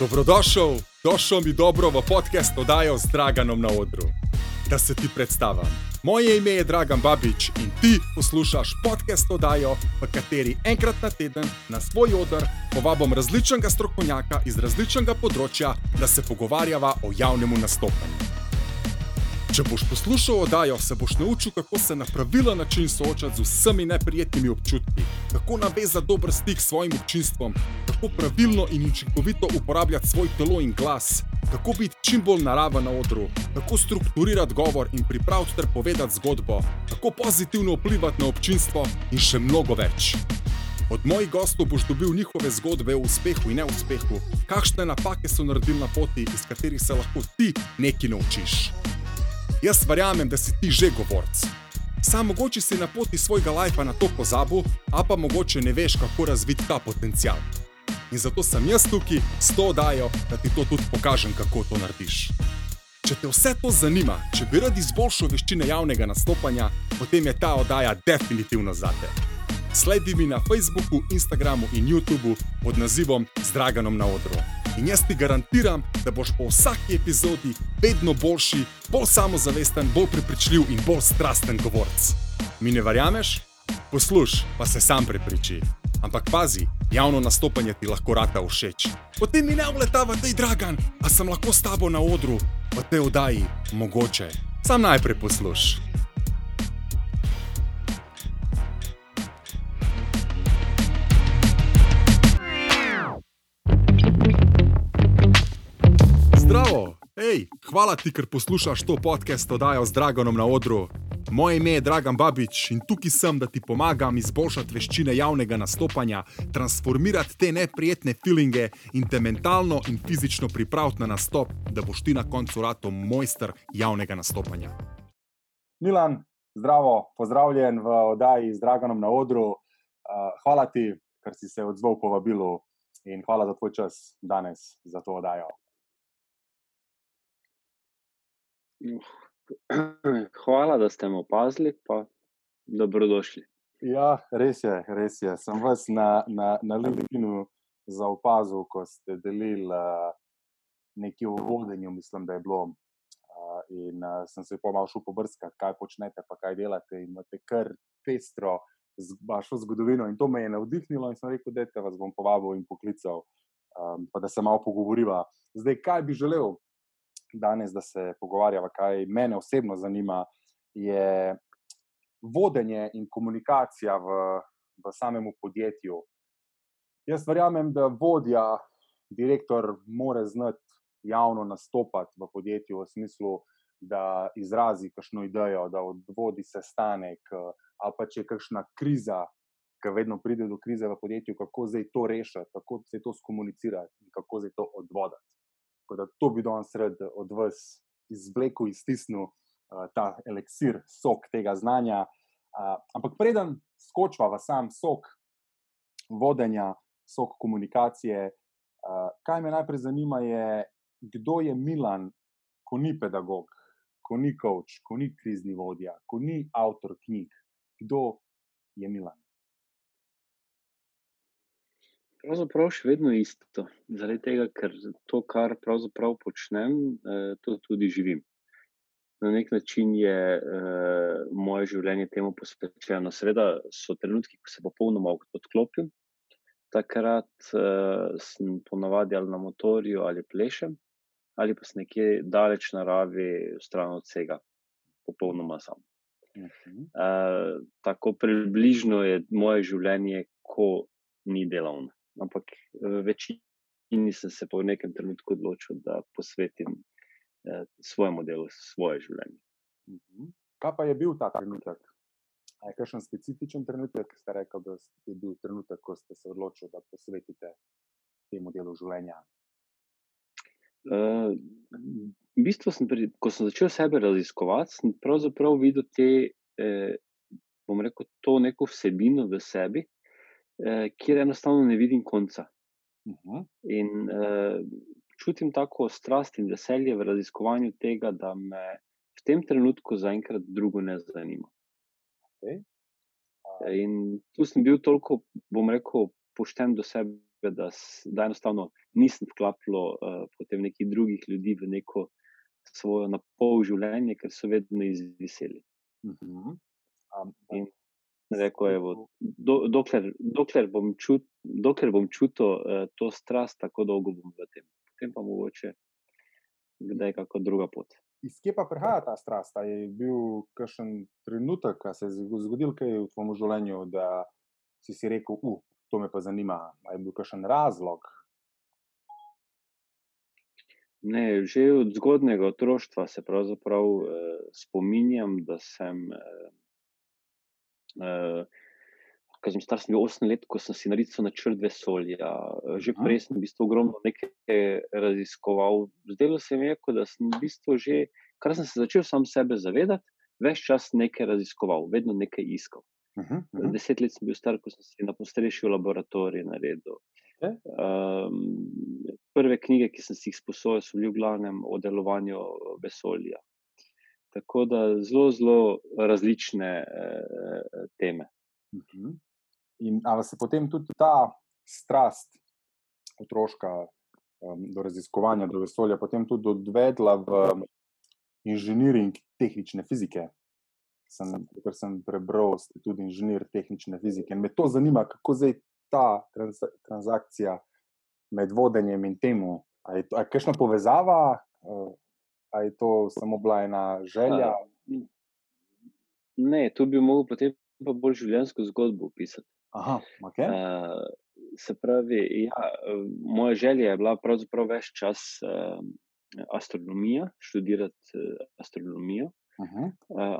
Dobrodošel, došel mi dobro v podcast oddajo z Draganom na odru. Da se ti predstavim. Moje ime je Dragan Babič in ti poslušaš podcast oddajo, v kateri enkrat na teden na svoj odr povabim različnega strokovnjaka iz različnega področja, da se pogovarjava o javnem nastopanju. Če boš poslušal oddajo, se boš naučil, kako se na pravilen način soočati z vsemi neprijetnimi občutki, kako navezati dober stik s svojim občinstvom, kako pravilno in učinkovito uporabljati svoj telo in glas, kako biti čim bolj naraven na odru, kako strukturirati govor in pripraviti ter povedati zgodbo, kako pozitivno vplivati na občinstvo in še mnogo več. Od mojih gostov boš dobil njihove zgodbe o uspehu in neuspehu, kakšne napake so naredili na poti, iz katerih se lahko ti nekaj naučiš. Jaz verjamem, da si ti že govorc. Sam mogoče si na poti svojega lajfa na to pozabil, a pa mogoče ne veš, kako razviti ta potencial. In zato sem jaz tukaj s to oddajo, da ti to tudi pokažem, kako to narediš. Če te vse to zanima, če bi rad izboljšal veščine javnega nastopanja, potem je ta oddaja definitivno za te. Sledi mi na Facebooku, Instagramu in YouTubu pod nazivom Zdraganom na odru. In jaz ti garantiram, da boš po vsaki epizodi vedno boljši, bolj samozavesten, bolj prepričljiv in bolj strasten govorc. Mi ne verjameš? Poslušaj, pa se sam prepriči. Ampak pazi, javno nastopanje ti lahko rata všeč. Potem mi ne vletava, da je dragan, a sem lahko s tabo na odru, v tej oddaji, mogoče. Sam najprej poslušaj. Hvala ti, ker poslušaš to podcast oddajo z Draganom na odru. Moje ime je Dragan Babič in tukaj sem, da ti pomagam izboljšati veščine javnega nastopanja, transformirati te neprijetne feelinge in te mentalno in fizično pripraviti na nastop, da boš ti na koncu rato mojster javnega nastopanja. Milan, zdravo, pozdravljen v oddaji z Draganom na odru. Uh, hvala ti, ker si se odzval povabilu in hvala za tvoj čas danes za to oddajo. Hvala, da ste me opazili, pa dobrodošli. Ja, res je, res je. Sem vas na, na, na LinkedIn-u zaopazil, ko ste delili uh, nekaj o vodenju, mislim, da je bilo. Uh, in uh, sem se pomal šel pobrskati, kaj počnete, pa kaj delate. In imate kar pestro z vašo zgodovino. In to me je navdihnilo in sem rekel, da te vas bom povabil in poklical, um, pa da se malo pogovoriva. Zdaj, kaj bi želel danes, da se pogovarjava, kaj mene osebno zanima, je vodenje in komunikacija v, v samem podjetju. Jaz verjamem, da vodja, direktor, mora znati javno nastopati v podjetju, v smislu, da izrazi kakšno idejo, da odvodi sestanek, ali pa če je kakšna kriza. Ker vedno pride do krize v podjetju, kako zdaj to rešiti, kako se to skomunicirati in kako zdaj to odvoditi. Tako da to bi danes rad od vas izvlekel, iztisnil uh, ta eliksir, sok tega znanja. Uh, ampak preden skočiva v sam sok vodenja, sok komunikacije, uh, kaj me najprej zanima, je, kdo je Milan, ko ni pedagog, ko ni coach, ko ni krizni vodja, ko ni avtor knjig. Kdo je Milan? Pravzaprav še vedno isto. Zaradi tega, ker to, kar pravzaprav počnem, eh, to tudi živim. Na nek način je eh, moje življenje temu posvečeno. Seveda so trenutki, ko se popolnoma odklopim, takrat eh, sem ponavadi ali na motorju ali plešem, ali pa sem nekje daleč naravi, stran od vsega, popolnoma sam. Uh -huh. uh, tako približno je moje življenje, ko ni delovno ampak v večini sem se po nekem trenutku odločil, da posvetim eh, svojemu delu, svoje življenje. Mhm. Kaj pa je bil ta trenutek? Je kakšen specifičen trenutek, ki ste rekli, da je bil trenutek, ko ste se odločili, da posvetite temu delu življenja? Uh, v bistvu, sem pri, ko sem začel sebe raziskovati, sem pravzaprav videl te, eh, bom rekel, to neko vsebino v sebi, eh, kjer enostavno ne vidim konca. Uh -huh. In eh, čutim tako strast in veselje v raziskovanju tega, da me v tem trenutku zaenkrat drugo ne zanima. Okay. In tu sem bil toliko, bom rekel, pošten do sebe, da, da enostavno nisem vklapljal uh, potem nekih drugih ljudi v neko svojo napol življenje, ker so vedno izviseli. Uh -huh. um, in rekel je, do, dokler, dokler bom, čut, dokler bom čutil uh, to strast, tako dolgo bom v tem. Potem pa mogoče, da je kakšna druga pot. Iz kje pa prihaja ta strast? Je bil kakšen trenutek, ko se je zgodil kaj v tvojem življenju, da si si rekel, uh, to me pa zanima. Je bil kakšen razlog? Ne, že od zgodnega otroštva se pravzaprav eh, spominjam, da sem, eh, eh, ko sem star, sem bil 8 let, ko sem si narisal načrt vesolja. Že Aha. prej sem v bistvu ogromno nekaj raziskoval. Zdelo se mi je, da sem v bistvu že, kar sem se začel sam sebe zavedati, več čas nekaj raziskoval, vedno nekaj iskal. Uh uh -huh. Deset let sem bil star, ko sem si na postrešju laboratorij naredil. Okay. Um, prve knjige, ki sem si jih sposojil, so bile v glavnem o delovanju vesolja. Tako da zelo, zelo različne uh, teme. Uh -huh. In ali se potem tudi ta strast otroška um, do raziskovanja, do vesolja, potem tudi odvedla v inženiring tehnične fizike? sem, ker sem prebral, ste tudi inženir tehnične fizike. In me to zanima, kako zdaj ta trans, transakcija med vodenjem in temu. Ali je kakšna povezava, ali je to samo bila ena želja? Ne, tu bi lahko potem pa bolj življenjsko zgodbo opisati. Aha, okay. uh, se pravi, ja, moja želja je bila pravzaprav več čas uh, astronomija, študirati uh, astronomijo. Uh,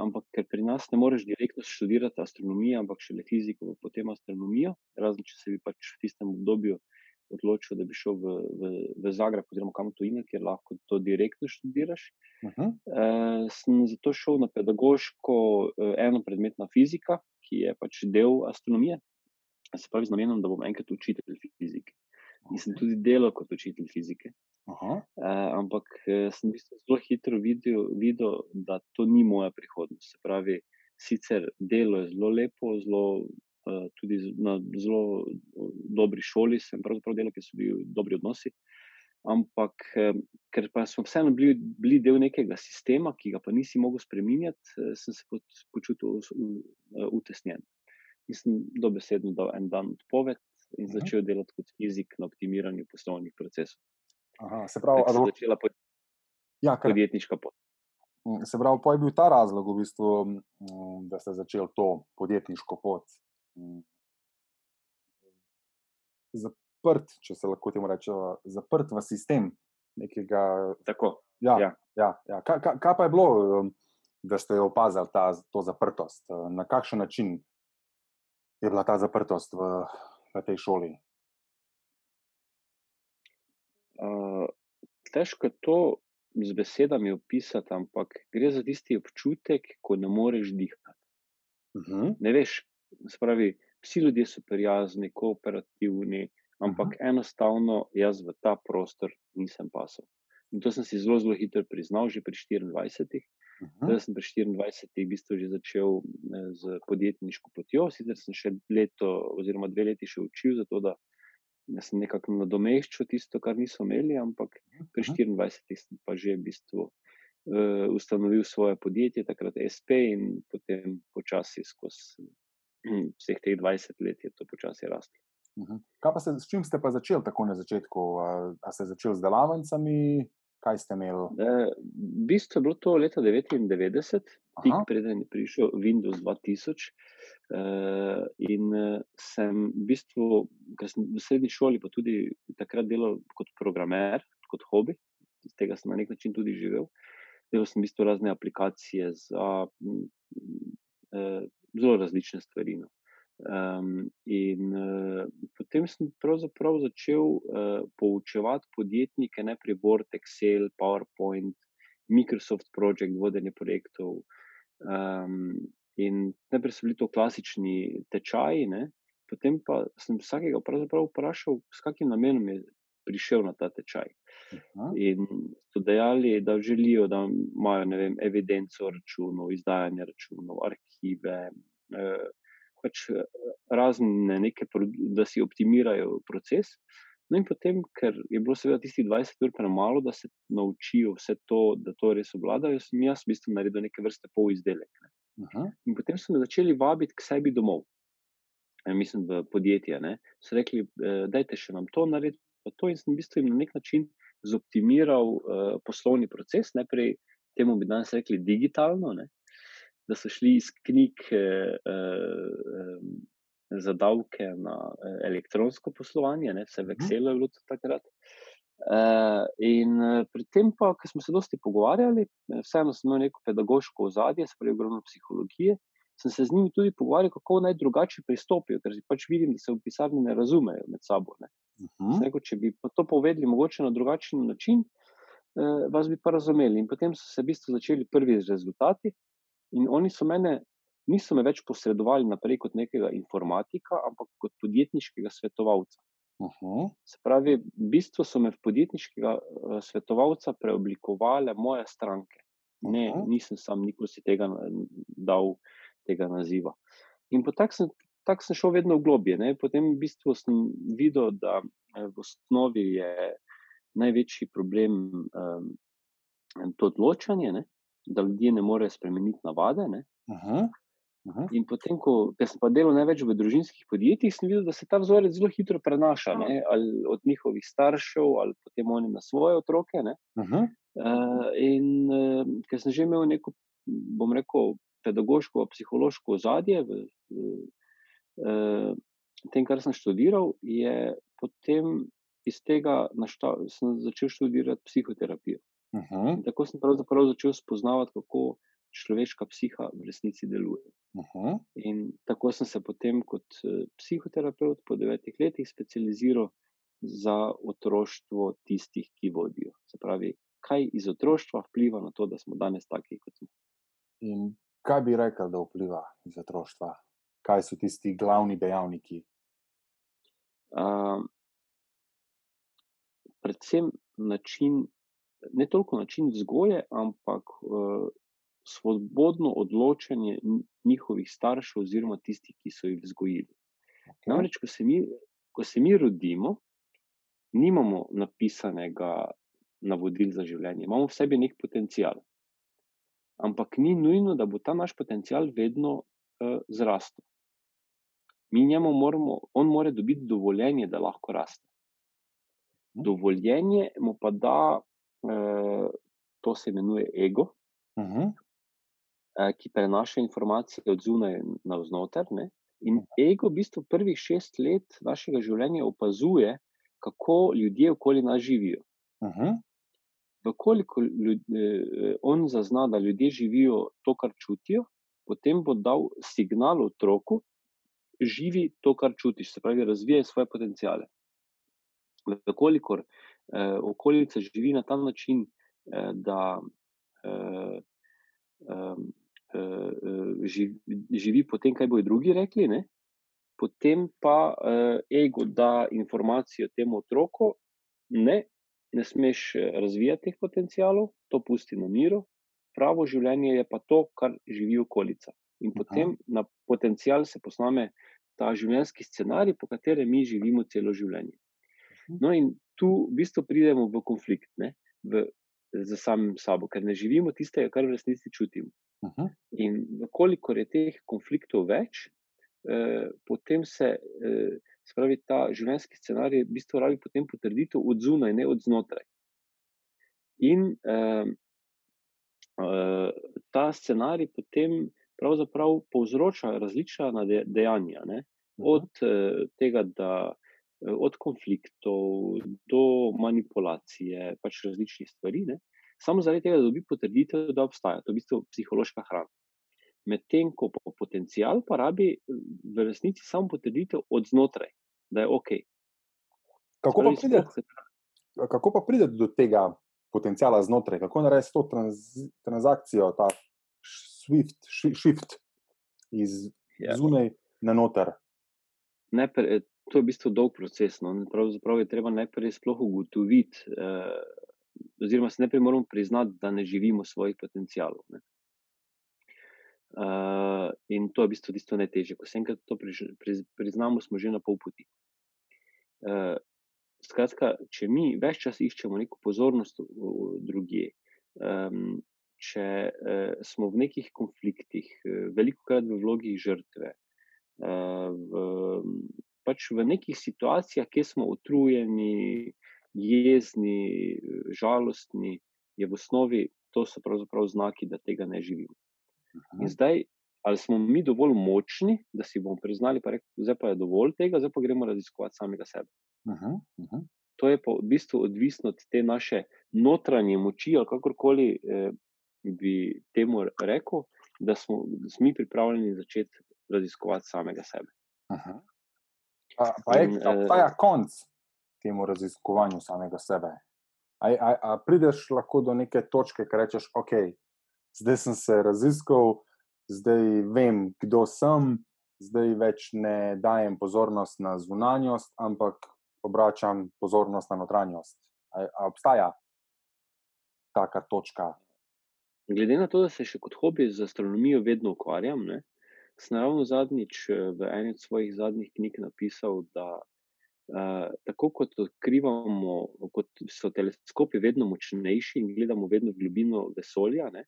ampak ker pri nas ne moreš direktno študirati astronomije, ampak še le fiziko, potem astronomijo, razen če se bi pač v tistem obdobju odločil, da bi šel v, v, v Zagreb, oziroma kam to ime, kjer lahko to direktno študiraš. Uh -huh. uh, sem zato šel na pedagoško uh, eno predmetna fizika, ki je pač del astronomije, se pravi z namenom, da bom enkrat učitelj fizike. In sem tudi delal kot učitelj fizike. Uh, ampak eh, sem zelo hitro videl, videl, da to ni moja prihodnost. Se pravi, sicer delo je zelo lepo, zelo, tudi na zelo dobri šoli sem pravzaprav delal, ker so bili dobri odnosi. Ampak, ker pa smo vseeno bili, bili del nekega sistema, ki ga pa nisi mogel spremenjati, eh, sem se počutil utesnjen. In sem dobesedno dal en dan odpoved in začel delati kot fizik na optimiranju poslovnih procesov. Aha, se pravi, da je začela pod... ja, podjetniška pot. Mm, se pravi, pa je bil ta razlog, v bistvu, mm, da ste začeli to podjetniško pot. Zaprt, če se lahko temu reče, zaprt v sistem nekega. Tako. Ja, ja. Ja, ja. Kaj, kaj, kaj pa je bilo, um, da ste opazili ta, to zaprtost? Na kakšen način je bila ta zaprtost v, v tej šoli? težko je to z besedami opisati, ampak gre za tisti občutek, ko ne moreš dihati. Uh mhm. -huh. Ne veš, spravi, vsi ljudje so prijazni, kooperativni, ampak uh mhm. -huh. enostavno jaz v ta prostor nisem pasal. In to sem si zelo, zelo hitro priznal, že pri 24. Uh -huh. Jaz sem pri 24. v bistvu že začel eh, z podjetniško potjo, sicer sem še leto, oziroma dve leti še učil, zato da da sem nekako nadomeščal tisto, kar niso imeli, ampak pri 24 sem pa že v bistvu uh, ustanovil svoje podjetje, takrat SP in potem počasi skozi vseh teh 20 let je to počasi raslo. Kaj pa se, s čim ste pa začeli tako na začetku? Ali ste začeli z delavnicami? Kaj ste imeli? E, v bistvu je bilo to leta 99, tik preden je prišel Windows 2000. Uh, in uh, sem v bistvu, ker sem v srednji šoli, pa tudi takrat delal kot programer, kot hobi, iz tega sem na nek način tudi živel. Delal sem v bistvu razne aplikacije za uh, zelo različne stvari. No. Um, in uh, potem sem pravzaprav začel uh, poučevati podjetnike, pri Word, Excel, PowerPoint, Microsoft Project, vodenje projektov. Um, In najprej so bili to klasični tečaji, ne? potem pa sem vsakega vprašal, s kakim namenom je prišel na ta tečaj. Aha. In so dejali, da želijo, da imajo vem, evidenco računov, izdajanje računov, arhive, eh, pač razne neke, da si optimirajo proces. No, in potem, ker je bilo seveda tistih 20 ur premalo, da se naučijo vse to, da to res obvladajo, sem jaz v bistvu naredil neke vrste pol izdelek. Ne. -huh. In potem so me začeli vabiti k sebi domov, e, mislim, v podjetje. Ne. So rekli, da je še nam to narediti. To in sem v bistvu na nek način zoptimiral uh, poslovni proces, najprej temu bi danes rekli digitalno, ne, da so šli iz knjig uh, uh, za davke na uh, elektronsko poslovanje, ne, vse v mhm. Excelu je bilo takrat. Uh, in uh, pri tem, pa, ko smo se dosti pogovarjali, vseeno sem imel neko pedagoško ozadje, sprejel ogromno psihologije, sem se z njimi tudi pogovarjal, kako naj drugače pristopijo, ker pač vidim, da se v pisarni ne razumejo med sabo. Ne. Uh mhm. -huh. Rekel, če bi to povedali mogoče na drugačen način, uh, vas bi pa razumeli. In potem so se v bistvu začeli prvi rezultati, in oni so mene, niso me več posredovali naprej kot nekega informatika, ampak kot podjetniškega svetovalca. Uh -huh. Se pravi, v bistvu so me v podjetniškega uh, svetovalca preoblikovali moje stranke. Ne, uh -huh. nisem sam nikoli si tega dal, tega naziva. In tako sem, tak sem šel vedno v globje. Ne. Potem v bistvu sem videl, da eh, v osnovi je največji problem um, to odločanje, ne? da ljudje ne morejo spremeniti navade. -huh. Uh -huh. In potem, ko sem pa delal največ v družinskih podjetjih, sem videl, da se ta vzorec zelo hitro prenaša, ne? ali od njihovih staršev, ali potem oni na svoje otroke. Uh in uh, ker sem že imel neko, bom rekel, pedagoško, psihološko ozadje v, v tem, kar sem študiral, je potem iz tega našta, sem začel študirati psihoterapijo. Uh -huh. Tako sem pravzaprav začel spoznavati, kako človeška psiha v resnici deluje. Uh -huh. In tako sem se potem kot eh, psihoterapeut po devetih letih specializiral za otroštvo tistih, ki vodijo. Se pravi, kaj iz otroštva vpliva na to, da smo danes taki, kot smo. In kaj bi rekel, da vpliva iz otroštva? Kaj so tisti glavni dejavniki? Uh, predvsem način, ne toliko način vzgoje, ampak uh, svobodno odločanje njihovih staršev, oziroma tistih, ki so jih vzgojili. Okay. Namreč, ko se, mi, ko se mi rodimo, nimamo napisanega navodila za življenje, imamo v sebi nek potencial. Ampak ni nujno, da bo ta naš potencial vedno uh, zrastel. Mi njemu moramo, on mora dobiti dovoljenje, da lahko raste. Dovoljenje mu pa da, eh, to se imenuje ego, uh -huh. eh, ki prenaša informacije od zunaj na vznoter. Ne? In ego, v bistvu, prvih šest let našega življenja opazuje, kako ljudje okoli nas živijo. Uh -huh. Vkolikor eh, on zazna, da ljudje živijo to, kar čutijo, potem bo dal signal otroku, živi to, kar čutiš, se pravi, razvijaj svoje potencijale. Vkolikor eh, okolica živi na ta način, eh, da eh, eh, živi, živi po tem, kaj bodo drugi rekli, ne? potem pa eh, ego da informacijo temu otroku, ne, ne smeš eh, razvijati teh potencijalov, to pusti na miru. Pravo življenje je pa to, kar živi okolica. In potem na potencijal se posname ta življenjski scenarij, po katerem mi živimo celo življenje. No, in tu v bistvu pridemo v konflikt ne, v, z samim sabo, ker ne živimo tistega, kar v resnici čutimo. Uh -huh. In koliko je teh konfliktov več, eh, potem se eh, spravi ta življenjski scenarij, v bistvu rabi potem potrditev od zunaj, ne od znotraj. In eh, eh, ta scenarij potem pravzaprav povzroča različna dejanja. Ne, od eh, tega, da Eh, od konfliktov do manipulacije, pač različnih stvari. Ne? Samo zaradi tega, da dobi potrditev, da obstaja. To je v bistvu psihološka hrana. Medtem ko po potencial pa rabi v resnici samo potrditev od znotraj, da je ok. Kako pa, pride, kako pa pride do tega potencijala znotraj, kako narediti to trans, transakcijo, ta swift, shift iz ja. zunaj na noter? Ne, to je v bistvu dolg proces. No? Pravzaprav je treba najprej sploh ugotoviti, eh, oziroma se najprej moramo priznati, da ne živimo svojih potencijalov. Ne? Uh, in to je v bistvu tisto najtežje. Ko se enkrat to priž, priz, priznamo, smo že na pol poti. Uh, skratka, če mi več čas iščemo neko pozornost drugje, um, če uh, smo v nekih konfliktih, uh, veliko krat v vlogi žrtve, uh, v, pač v nekih situacijah, kjer smo utrujeni, jezni, žalostni, je v osnovi to so pravzaprav znaki, da tega ne živimo. In zdaj, ali smo mi dovolj močni, da si bomo priznali, da je pa je dovolj tega, zdaj pa gremo raziskovati samega sebe. Uh -huh. To je pa v bistvu odvisno od te naše notranje moči, ali kakorkoli eh, bi temu rekel, da smo, da smo mi pripravljeni začeti raziskovati samega sebe. -huh. pa, pa je, pa je konc temu raziskovanju samega sebe. A, a, a prideš lahko do neke točke, ki rečeš, ok, zdaj sem se raziskal, zdaj vem, kdo sem, zdaj več ne dajem pozornost na zunanjost, ampak obračam pozornost na notranjost. A, a obstaja taka točka? Glede na to, da se še kot hobi z astronomijo vedno ukvarjam, ne, sem ravno zadnjič v eni od svojih zadnjih knjig napisal, da Uh, tako kot odkrivamo, kot so teleskopi vedno močnejši in gledamo vedno v globino vesolja, ne,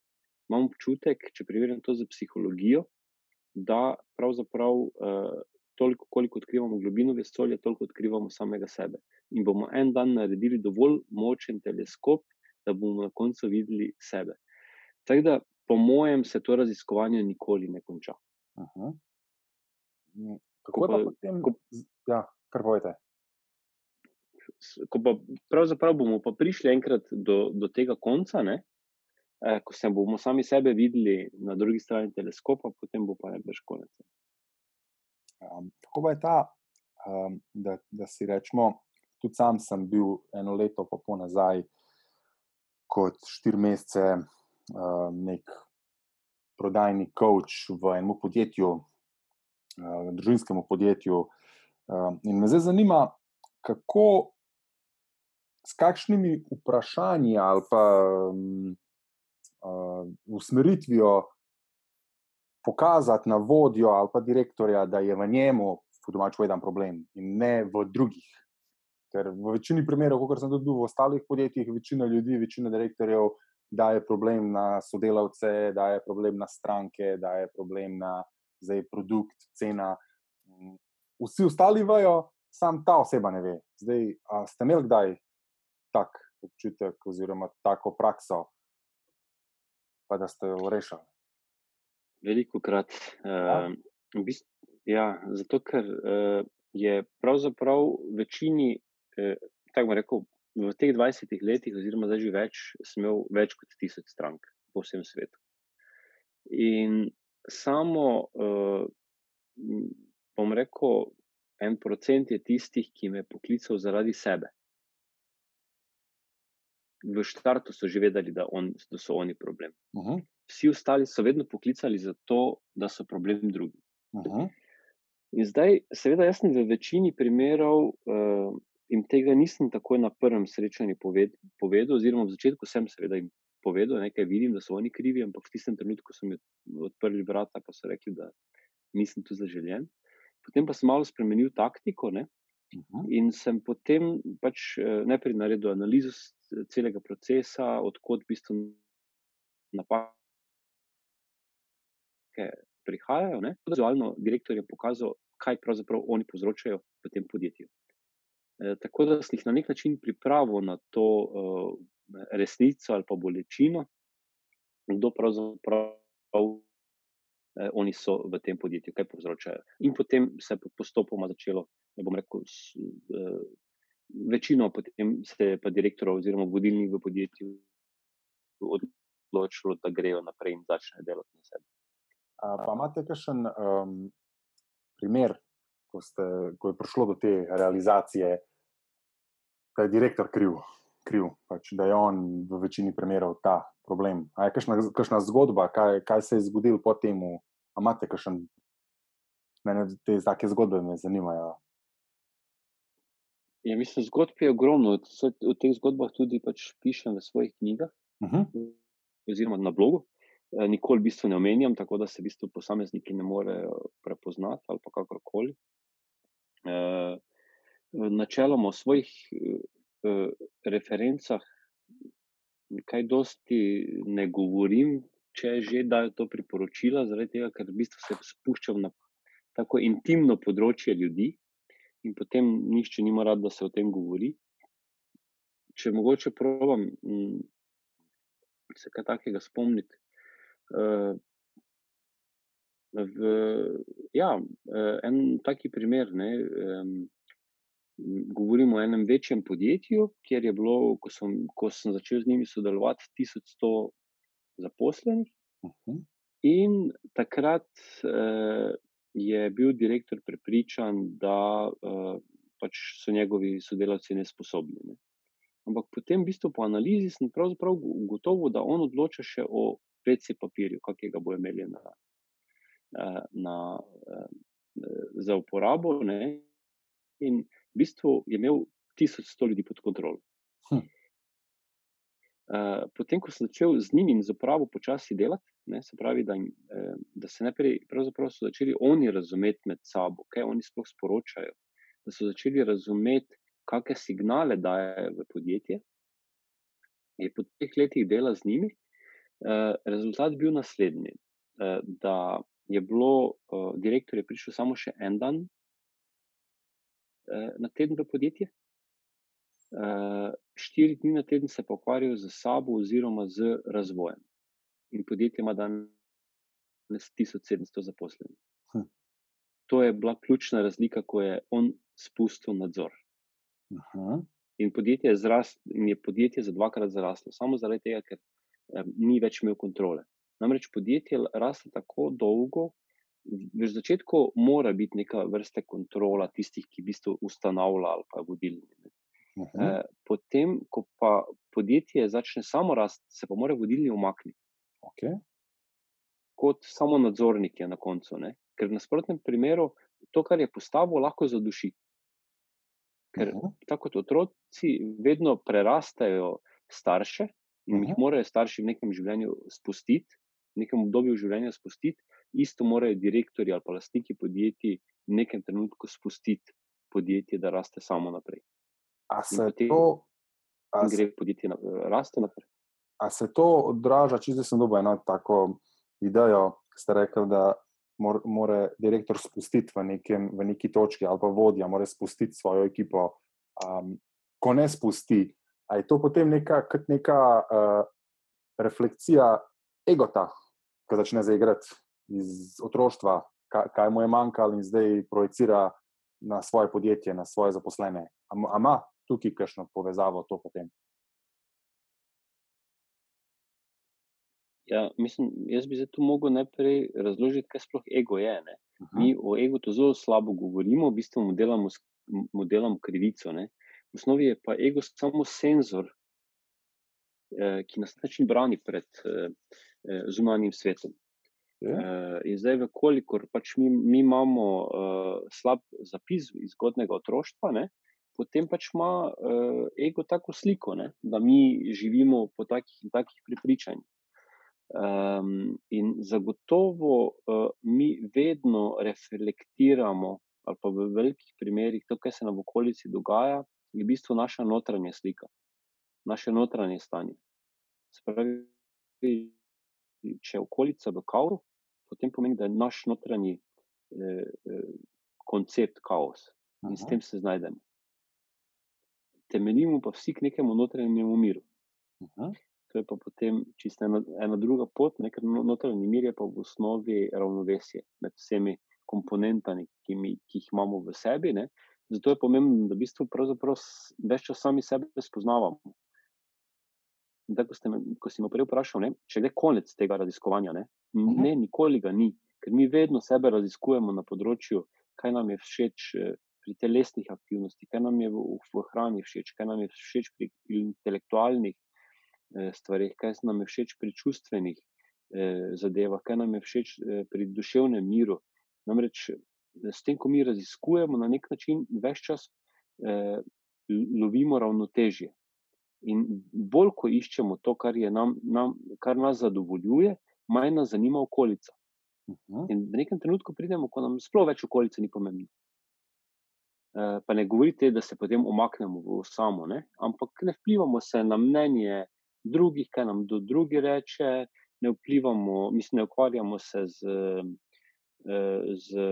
imam občutek, če primerjam to z psihologijo, da pravzaprav uh, toliko, koliko odkrivamo globino vesolja, toliko odkrivamo samega sebe. In bomo en dan naredili dovolj močen teleskop, da bomo na koncu videli sebe. Tako da, po mojem, se to raziskovanje nikoli ne konča. Aha. Kako pa potem? Ko, ja, kar povete. Ko pa pravzaprav bomo pa prišli enkrat do, do tega konca, ne, eh, ko se bomo sami sebe videli na drugi strani teleskopa, potem bo pa najbrž konec. Um, tako je ta, um, da, da si rečemo, tudi sam sem bil eno leto, pa po nazaj, kot štiri mesece, nek prodajni coach v enem podjetju, uh, družinskem podjetju. Um, in me zdaj zanima, kako. S kakšnimi vprašanji ali pa um, uh, usmeritvijo pokazati na vodjo ali pa direktorja, da je v njemu, po domač povedan, problem in ne v drugih. Ker v večini primerov, kot sem tudi v ostalih podjetjih, večina ljudi, večina direktorjev daje problem na sodelavce, daje problem na stranke, daje problem na zdaj, produkt, cena. Vsi ostali vajo, sam ta oseba ne ve. Zdaj, ste imeli kdaj tak občutek oziroma tako prakso, pa da ste jo rešili? Veliko krat. Uh, v bistvu, ja, zato, ker uh, je pravzaprav večini, uh, tako rekel, v teh 20 letih, oziroma zdaj že več, imel več kot tisoč strank po vsem svetu. In samo, uh, bom rekel, en procent je tistih, ki me je poklical zaradi sebe. V štartu so že vedeli, da, on, da so oni problem. Uh -huh vsi ostali so vedno poklicali za to, da so problem drugi. Uh -huh. In zdaj, seveda, jaz sem v večini primerov uh, jim tega nisem takoj na prvem srečanju poved, povedal, oziroma v začetku sem seveda jim povedal, nekaj vidim, da so oni krivi, ampak v tistem trenutku so mi odprli vrata, pa so rekli, da nisem tu zaželjen. Potem pa sem malo spremenil taktiko ne? uh -huh. in sem potem pač uh, najprej naredil analizo celega procesa, odkot v bistvu napak prihajajo. Vizualno direktor je pokazal, kaj pravzaprav oni povzročajo v tem podjetju. E, tako da sem jih na nek način pripravil na to uh, resnico ali pa bolečino, kdo pravzaprav eh, oni so v tem podjetju, kaj povzročajo. In potem se je postopoma začelo, ne bom rekel, s, uh, večino, potem se je pa direktor oziroma vodilnik v podjetju odločilo, da grejo naprej in začnejo delati na sebi. Pa imate kakšen um, primer, ko, ste, ko je prišlo do te realizacije, da je direktor kriv, kriv pač, da je on v večini primerov ta problem? A je kakšna, kakšna zgodba, kaj, kaj se je zgodilo po tem? Imate kakšen, mene te take zgodbe me zanimajo. Ja, mislim, zgodb je ogromno. O teh zgodbah tudi pač pišem v svojih knjigah, uh -huh. oziroma na blogu. eh, nikoli v bistvu ne omenjam, tako da se v bistvu posamezniki ne morejo prepoznati ali kakorkoli. Uh, načeloma v svojih uh, referencah, kaj dosti ne govorim, če že dajo to priporočila, zaradi tega, ker v bistvu se spuščam na tako intimno področje ljudi in potem nišče nima rad, da se o tem govori. Če mogoče provam mm, se kaj takega spomniti. Uh, v, ja, en taki primer. Ne, um, govorimo o enem večjem podjetju, kjer je bilo, ko sem, ko sem začel z njimi sodelovati, 1100 zaposlenih. Uh -huh. In takrat uh, je bil direktor prepričan, da uh, pač so njegovi sodelavci nesposobni. Ne. Ampak potem, v bistvu, po analizi sem pravzaprav ugotovil, da on odloča še o PC papirju, kakega bo imeli na, na, na, za uporabo. Ne. In v bistvu je imel 1100 ljudi pod kontrolo. Hm. Uh, potem, ko sem začel z njimi in z upravo počasi delati, ne, se pravi, da, eh, da se najprej so začeli oni razumeti med sabo, kaj oni sploh sporočajo, da so začeli razumeti, kakšne signale daje v podjetje. Je po teh letih dela z njimi, uh, rezultat bil naslednji: uh, da je bilo, uh, direktor je prišel samo še en dan na teden v podjetje. Uh, štiri dni na teden se pa ukvarjajo z sabo, oziroma z razvojem. In podjetje ima danes 1700 zaposlenih. Hm. To je bila ključna razlika, ko je on spustil nadzor. Aha. In podjetje je, zrast, in je podjetje za dvakrat zraslo, samo zaradi tega, ker um, ni več imel kontrole. Namreč podjetje raste tako dolgo, v začetku mora biti neka vrsta kontrola tistih, ki v bistvu ustanavlja ali pa vodilni. Uh, potem, ko pa podjetje začne samo rasti, se pa mora vodilni umakniti. Okay. Kot samo nadzornik je na koncu. Ne? Ker v nasprotnem primeru to, kar je postavil, lahko zaduši. Ker uh -huh. tako kot otroci vedno prerastajo starše in uh -huh. jih morajo starši v nekem življenju spustiti, v nekem obdobju življenja spustiti, isto morajo direktori ali pa lastniki podjetij v nekem trenutku spustiti podjetje, da raste samo naprej. A se potem, to, a gre podjetje na, raste naprej? A se to odraža, če zdaj sem dobil eno tako idejo, ki ste rekli, da mora direktor spustiti v, nekem, v neki točki, ali pa vodja, mora spustiti svojo ekipo. Um, ko ne spusti, je to potem neka, neka uh, refleksija egota, ki začne zaigrati iz otroštva, kaj, kaj mu je manjkalo in zdaj projicira na svoje podjetje, na svoje zaposlene. Ampak ima tukaj kakšno povezavo to potem? Ja, mislim, jaz bi tu mogel najprej razložiti, kaj sploh ego je. Ne? Mi o egu to zelo slabo govorimo, v bistvu mu delamo, mu delamo krivico. Ne? V osnovi je pa ego samo senzor, eh, ki nas način brani pred eh zunanjim svetom. Yeah. Ja. Eh, in zdaj, kolikor pač mi, mi imamo eh, slab zapis iz zgodnega otroštva, ne? potem pač ima eh, ego tako sliko, ne? da mi živimo po takih in takih prepričanjih. Um, in zagotovo uh, mi vedno reflektiramo, ali pa v velikih primerih, to, kar se nam v okolici dogaja, je v bistvu naša notranja slika, naše notranje stanje. Spravi, če je okolica v kaosu, potem pomeni, da je naš notranji eh, eh, koncept kaos in Aha. s tem se znajdemo. Temeljimo pa vsi k nekemu notranjemu miru. Aha to je pa potem čisto ena, ena druga pot, nekaj no, notranji mir je pa v osnovi ravnovesje med vsemi komponentami, ki, mi, ki jih imamo v sebi. Ne. Zato je pomembno, da v bistvu več časa sami sebe spoznavamo. Tako, ste, ko si me prej vprašal, ne, če je konec tega raziskovanja, ne, mhm. ne, nikoli ga ni, ker mi vedno sebe raziskujemo na področju, kaj nam je všeč eh, pri telesnih aktivnostih, kaj nam je v, v hrani všeč, kaj nam je všeč pri intelektualnih Eh, stvarih, kaj nam je všeč pri čustvenih eh, zadevah, kaj nam je všeč eh, pri duševnem miru. Namreč s tem, ko mi raziskujemo, na nek način več čas eh, lovimo ravnotežje. In bolj, ko iščemo to, kar, nam, nam, kar nas zadovoljuje, manj nas zanima okolica. Mhm. In v nekem trenutku pridemo, ko nam sploh več okolice ni pomembno. Eh, Pa ne govorite, da se potem umaknemo v samo, ne? ampak ne vplivamo se na mnenje drugih, kaj nam kdo drugi reče, ne vplivamo, mislim, ne ukvarjamo se z, eh, z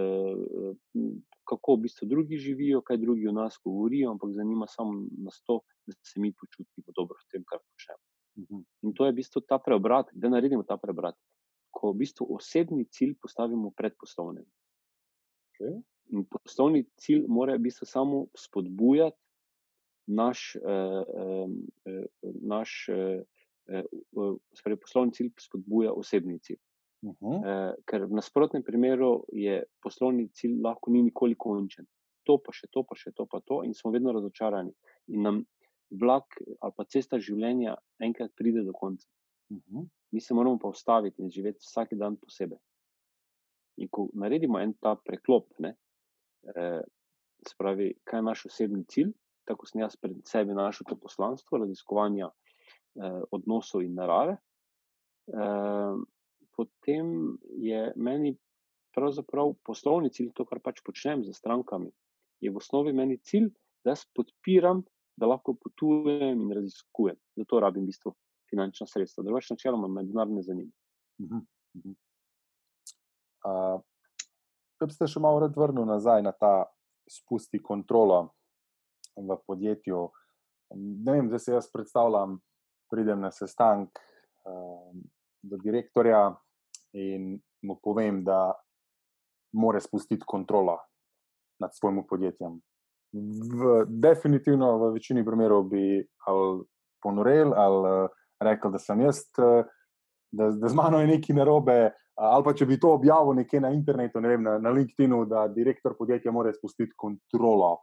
kako v bistvu drugi živijo, kaj drugi o nas govorijo, ampak zanima samo nas to, da se mi počutimo dobro v tem, kar počnemo. Mhm. In to je v bistvu ta preobrat, da naredimo ta preobrat, ko v bistvu osebni cilj postavimo pred poslovnim. Okej. In poslovni cilj mora v bistvu samo spodbujati naš, eh, eh, naš eh, eh, poslovni cilj spodbuja osebni cilj. Mhm. Eh, ker v nasprotnem primeru je poslovni cilj lahko ni nikoli končen. To pa še to, pa še to, pa to, in smo vedno razočarani. In nam vlak ali pa cesta življenja enkrat pride do konca. Mhm. Mi se moramo pa ustaviti in živeti vsak dan posebej. In ko naredimo en ta preklop, ne, eh, se pravi, kaj je naš osebni cilj, tako sem jaz pred sebi našel to poslanstvo raziskovanja eh, odnosov in narave, eh, potem je meni pravzaprav poslovni cilj, to, kar pač počnem z strankami, je v osnovi meni cilj, da jaz podpiram, da lahko potujem in raziskujem. Zato rabim v bistvu finančna sredstva. Drugače, načeloma me denar ne zanima. Mhm. Mhm. Uh, Če bi se še malo rad vrnil nazaj na ta spusti kontrolo v podjetju. Ne vem, zdaj se jaz predstavljam, pridem na sestanek uh, do direktorja in mu povem, da mora spustiti kontrolo nad svojim podjetjem. V, definitivno v večini primerov bi ali ponorel ali uh, rekel, da sem jaz, uh, da, da z mano je nekaj narobe. Ali pa če bi to objavil nekje na internetu, ne vem, na, na LinkedIn, da direktor podjetja mora spustiti kontrolo.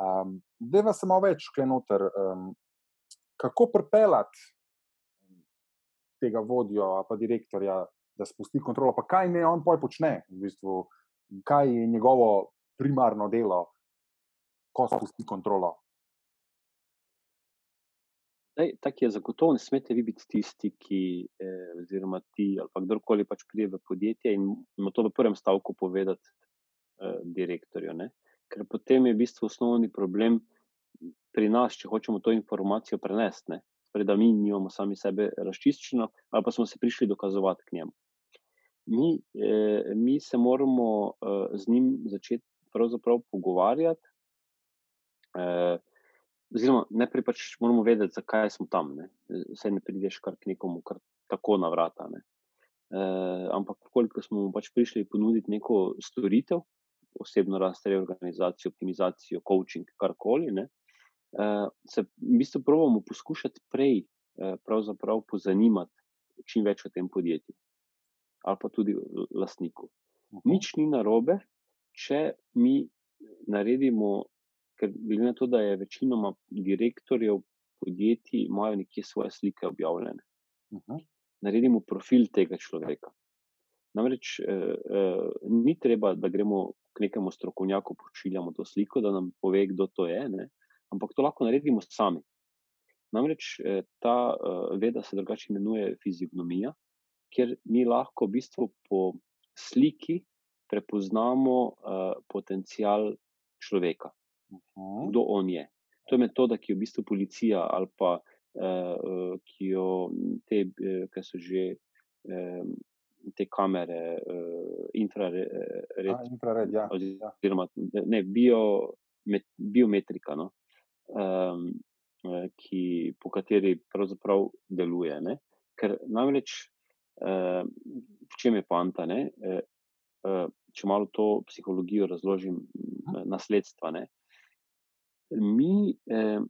Um, Deva se malo več klenoter, um, kako pripeljati tega vodjo ali direktorja, da spusti kontrolo, pa kaj ne on poj počne, v bistvu, kaj je njegovo primarno delo, ko spusti kontrolo. Daj, tak je zagotovo, ne smete vi biti tisti, ki, eh, oziroma ti, ali pa kdorkoli pač pride v podjetje in mu to v prvem stavku povedati eh, direktorju. Ne? Ker potem je v bistvu osnovni problem pri nas, če hočemo to informacijo prenesti. Torej, da mi nimamo sami sebe razčiščeno, ali pa smo se prišli dokazovati k njemu. Mi, eh, mi se moramo eh, z njim začeti pogovarjati. Eh, Oziroma, najprej pač moramo vedeti, zakaj smo tam. Ne? Saj ne prideš kar k nekomu, kar tako na vrata. Ne? E, ampak, koliko smo mu pač prišli ponuditi neko storitev, osebno rast, reorganizacijo, optimizacijo, coaching, karkoli, ne? e, se v bistvu pravimo poskušati prej e, pozanimati čim več o tem podjetju ali pa tudi lastniku. Nič ni narobe, če mi naredimo ker glede na to, da je večinoma direktorjev podjetij, imajo nekje svoje slike objavljene. Uh -huh. Naredimo profil tega človeka. Namreč eh, eh, ni treba, da gremo k nekemu strokovnjaku, pošiljamo to sliko, da nam pove, kdo to je, ne? ampak to lahko naredimo sami. Namreč eh, ta eh, veda se drugače imenuje fizionomija, kjer mi lahko v bistvu po sliki prepoznamo eh, potencial človeka kdo on je. To je metoda, ki jo v bistvu policija ali pa uh, ki jo te, ki so že um, te kamere, uh, infrared, A, infrared ja. oziroma ne, bio, met, biometrika, no? um, ki, po kateri pravzaprav deluje. Ne? Ker namreč, uh, v čem je panta? Uh, uh, če malo to psihologijo razložim, nasledstva. Ne? mi, eh,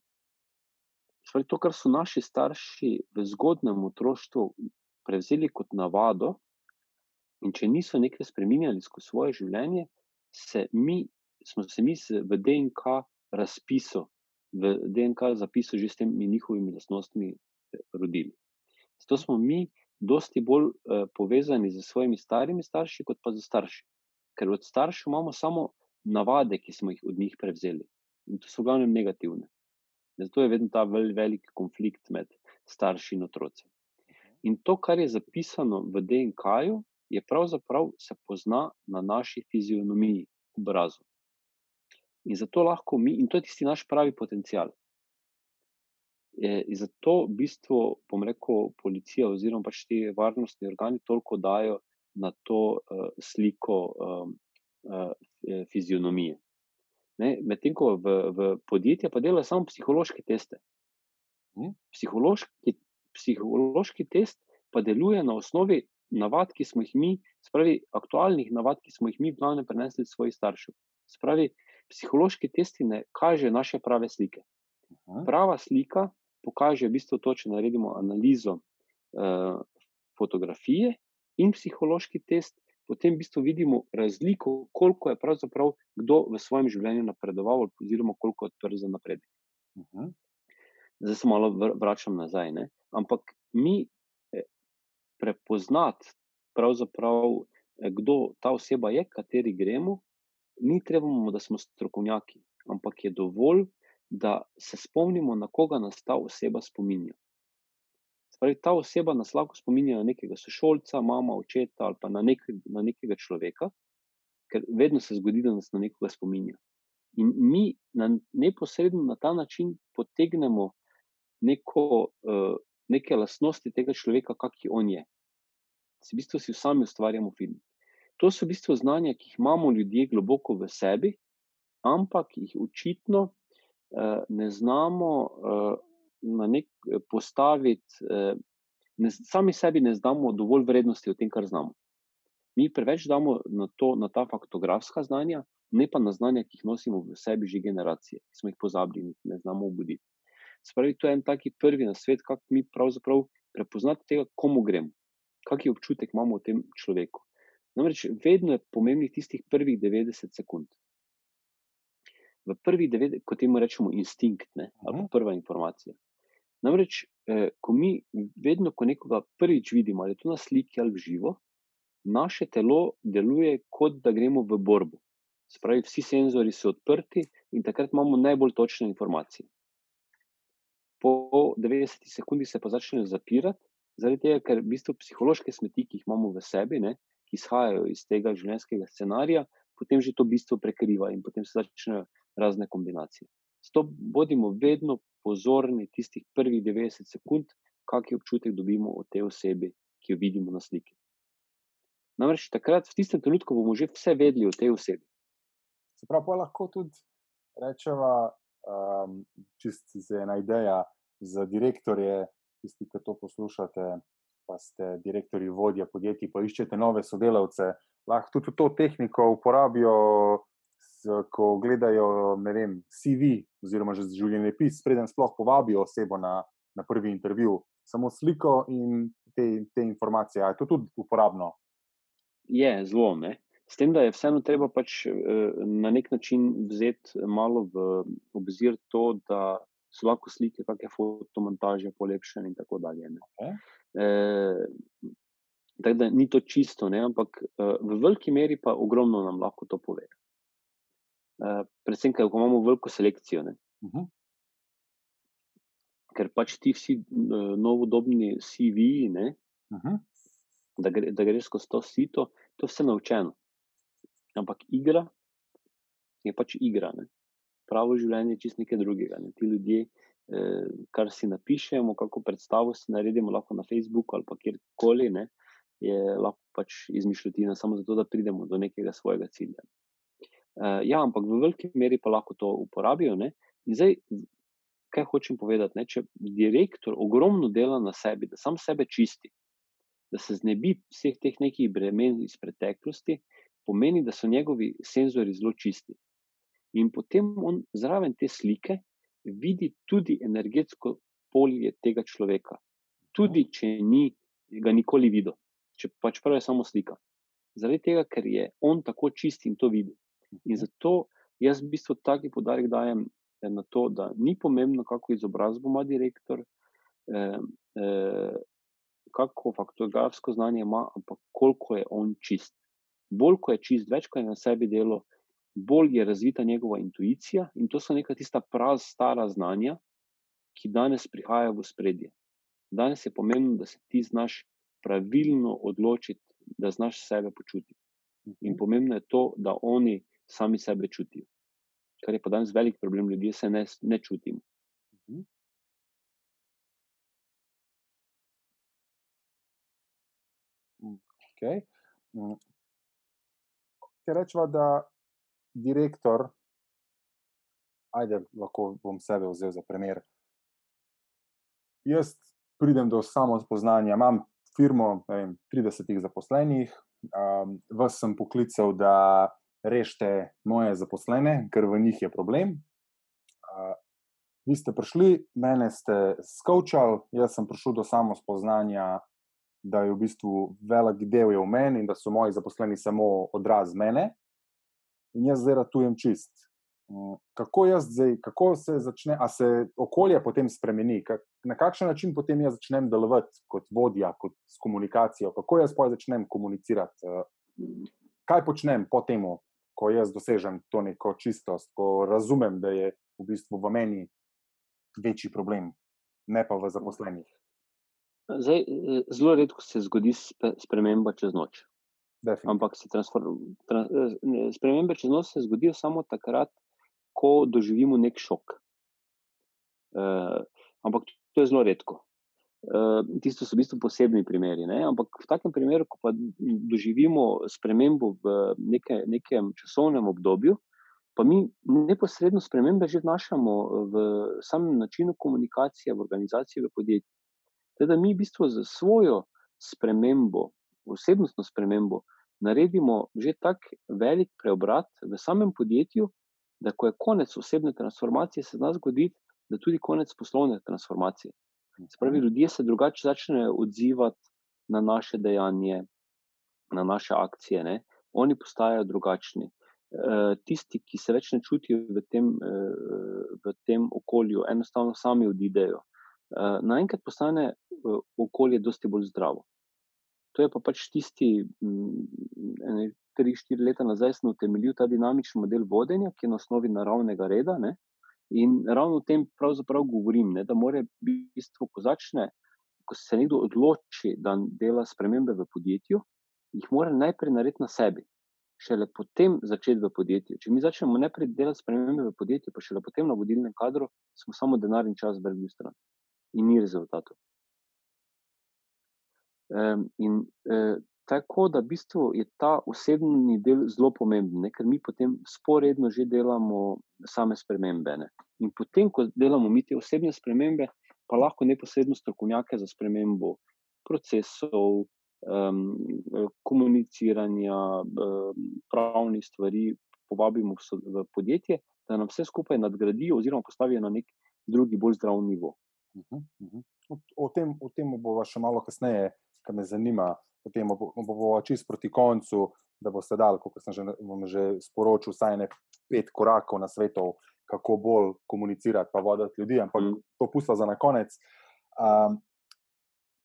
to, kar so naši starši v zgodnem otroštvu prevzeli kot navado, in če niso nekaj spremenjali skozi svoje življenje, se mi, smo se mi v DNK razpisu, v DNK zapisu že s temi njihovimi lastnostmi rodili. Zato smo mi dosti bolj eh, povezani z svojimi starimi starši, kot pa z starši. Ker od staršev imamo samo navade, ki smo jih od njih prevzeli. In to so v glavnem negativne. Zato je vedno ta vel, velik konflikt med starši in otroci. In to, kar je zapisano v DNK-ju, je pravzaprav se pozna na naši fizionomiji, obrazu. In zato lahko mi, in to je tisti naš pravi potencial. In zato, v bistvu, bom rekel, policija oziroma pač ti varnostni organi toliko dajo na to uh, sliko um, uh, fizionomije. Medtem ko v, v podjetju pa delajo samo psihološke teste. Hm? Psihološki, psihološki test pa deluje na osnovi navad, ki smo jih mi, spravi aktualnih navad, ki smo jih mi v glavnem prenesli svojih staršev. Spravi, psihološki testi ne kažejo naše prave slike. Prava slika pokaže, v bistvu, to, če naredimo analizo uh, fotografije in psihološki test, potem v bistvu vidimo razliko, koliko je pravzaprav kdo v svojem življenju napredoval, oziroma koliko je odprl za napredek. Uh -huh. Zdaj se malo vračam nazaj. Ne? Ampak mi eh, prepoznati, eh, kdo ta oseba je, kateri gremo, ni treba, da smo strokovnjaki, ampak je dovolj, da se spomnimo, na koga nas ta oseba spominja. Spravi, ta oseba nas lahko spominja na nekega sošolca, mama, očeta ali pa na, nek, na nekega človeka, ker vedno se zgodi, da nas na nekoga spominja. In mi na neposredno na ta način potegnemo neko, uh, neke lastnosti tega človeka, kakšen on je. V bistvu si sami ustvarjamo film. To so v bistvu znanja, ki jih imamo ljudje globoko v sebi, ampak jih očitno ne znamo uh, na nek postaviti, ne, sami sebi ne znamo dovolj vrednosti o tem, kar znamo. Mi preveč damo na, to, na ta faktografska znanja, ne pa na znanja, ki jih nosimo v sebi že generacije, ki smo jih pozabili in jih ne znamo obuditi. Spravi, to je en taki prvi na svet, kako mi pravzaprav prepoznati tega, komu gremo, kakšen občutek imamo o tem človeku. Namreč vedno je pomembnih tistih prvih 90 sekund. V prvih 90, kot temu rečemo, instinkt ne, ali pa prva informacija. Namreč, eh, ko mi vedno, ko nekoga prvič vidimo, ali je to na sliki ali v živo, naše telo deluje, kot da gremo v borbo. Spravi, vsi senzori so odprti in takrat imamo najbolj točne informacije. Po 90 sekundah se pa začnejo zapirati, zaradi tega, ker v bistvu psihološke smeti, ki jih imamo v sebi, ne, ki izhajajo iz tega življenjskega scenarija, potem že to bistvo prekriva in potem se začnejo razne kombinacije. Zato bodimo vedno pozorni tistih prvih 90 sekund, kakšen občutek dobimo od te osebe, ki jo vidimo na sliki. Namreč takrat, v tistem trenutku, bomo že vse vedeli o tej osebi. Se pravi, lahko tudi rečemo, um, čist za ena ideja za direktorje, tisti, ki to poslušate, pa ste direktori, vodja podjetij, pa iščete nove sodelavce, lahko tudi to tehniko uporabijo, ko gledajo vem, CV oziroma že življenjepis, preden sploh povabijo osebo na, na prvi intervju. Samo sliko in te, te informacije. Je to tudi uporabno? Je zelo. Ne? S tem, da je vseeno treba pač eh, na nek način vzeti malo v obzir to, da so lahko slike, kakšne fotomontaže, polepšene in tako dalje. Okay. Eh, tako da ni to čisto, ne? ampak eh, v veliki meri pa ogromno nam lahko to pove. Eh, predvsem, ker imamo veliko selekcijo. Uh mhm. -huh. Ker pač ti vsi uh, novodobni CV, uh mhm. -huh. da, gre, da greš skozi to sito, to vse naučeno. Ampak igra je pač igra. Ne? Pravo življenje je čisto nekaj drugega. Ne? Ti ljudje, uh, Eh, kar si napišemo, kako predstavo si naredimo, lahko na Facebooku ali kjerkoli, ne, je lahko pač izmišljotina, samo zato, da pridemo do nekega svojega cilja. Uh, ja, ampak v veliki meri pa lahko to uporabijo. Ne. In zdaj, kaj hočem povedati? Ne, če direktor ogromno dela na sebi, da sam sebe čisti, da se znebi vseh teh nekih bremen iz preteklosti, pomeni, da so njegovi senzori zelo čisti. In potem on zraven te slike vidi tudi energetsko polje tega človeka, tudi če ni ga nikoli videl, če pač pravi samo slika. Zaradi tega, ker je on tako čist in to vidi. In zato jaz v bistvu taki podarek dajem eh, na to, da ni pomembno, kako izobrazbo ima direktor, eh, eh, kako faktografsko znanje ima, ampak koliko je on čist. Bolj ko je čist, več ko je na sebi delo, bolj je razvita njegova intuicija in to so neka tista prav stara znanja, ki danes prihajajo v spredje. Danes je pomembno, da se ti znaš pravilno odločiti, da znaš sebe počutiti. In pomembno je to, da oni sami sebe čutijo. Kar je pa danes velik problem, ljudje se ne, ne čutimo. Okay. Ker rečemo, da direktor, ajde, lahko bom sebe vzel za primer. Jaz pridem do samozpoznanja, imam firmo, vem, 30 zaposlenih, um, vas sem poklical, da rešite moje zaposlene, ker v njih je problem. Uh, vi ste prišli, mene ste skočali, jaz sem prišel do samozpoznanja, da je v bistvu velik del v meni in da so moji zaposleni samo odraz mene. In jaz zdaj ratujem čist. Kako zdaj, kako se začne, a se okolje potem spremeni, na kakšen način potem jaz začnem delovati kot vodja, kot s komunikacijo, kako jaz pa začnem komunicirati, kaj počnem po tem, ko jaz dosežem to neko čistost, ko razumem, da je v bistvu v meni večji problem, ne pa v zaposlenih. Zdaj, zelo redko se zgodi sprememba čez noč. Ampak se transform, trans, spremembe čez noč se zgodijo samo takrat, ko doživimo nek šok. Uh, ampak to je zelo redko. Uh, tisto so v bistvu posebni primeri. Ne? Ampak v takem primeru, ko pa doživimo spremembo v neke, nekem časovnem obdobju, pa mi neposredno spremembe že vnašamo v samem načinu komunikacije, v organizaciji, v podjetju. Teda mi v bistvu za svojo spremembo, osebnostno spremembo, naredimo že tako velik preobrat v samem podjetju, da ko je konec osebne transformacije, se zna zgoditi, da je tudi konec poslovne transformacije. Spravi, ljudje se drugače začnejo odzivati na naše dejanje, na naše akcije, ne? oni postajajo drugačni. E, tisti, ki se več ne čutijo v tem, e, v tem okolju, enostavno sami odidejo. E, naenkrat postane okolje dosti bolj zdravo. To je pa pač tisti, tri, štiri leta nazaj sem utemeljil ta dinamični model vodenja, ki je na osnovi naravnega reda. Ne? In ravno o tem pravzaprav govorim, ne? da mora bistvo, ko začne, ko se nekdo odloči, da dela spremembe v podjetju, jih mora najprej narediti na sebi. Šele potem začeti v podjetju. Če mi začnemo najprej delati spremembe v podjetju, pa šele potem na vodilnem kadru, smo samo denar in čas vrgli v stran in ni rezultatov. Um, in uh, Tako da v bistvu je ta osebni del zelo pomemben, ne? ker mi potem sporedno že delamo same spremembe. Ne? In potem, ko delamo mi te osebne spremembe, pa lahko neposredno strokovnjake za spremembo procesov, um, komuniciranja, um, pravnih stvari povabimo v, v podjetje, da nam vse skupaj nadgradijo oziroma postavijo na nek drugi, bolj zdrav nivo. Uh -huh, uh -huh. O, o tem, tem bomo še malo kasneje, kar me zanima potem bo, bo, bo čist proti koncu, da bo se dal, kot sem že, že sporočil, vsaj ne pet korakov na svetu, kako bolj komunicirati, pa voditi ljudi, ampak mm. to pusta za na konec. Um,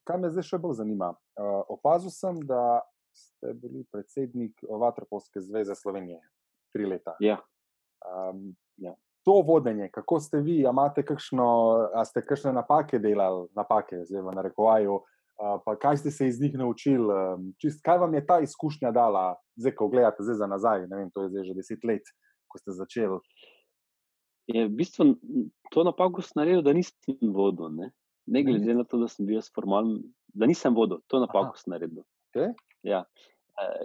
kaj me zdaj še bolj zanima? Uh, opazil sem, da ste bili predsednik Vatrpolske zveze Slovenije tri leta. Ja. Um, ja. To vodenje, kako ste vi, imate kakšno, a ste kakšne napake delali, napake, zdaj v narekovaju, uh, pa kaj ste se iz njih naučili, čist, kaj vam je ta izkušnja dala, zdaj, ko gledate zdaj za nazaj, ne vem, to je zdaj že deset let, ko ste začeli. Je v bistvu to napako naredil, da nisem vodil, ne, ne glede na to, da sem bil jaz formalen, da nisem vodil, to napako sem naredil. Okay. Ja.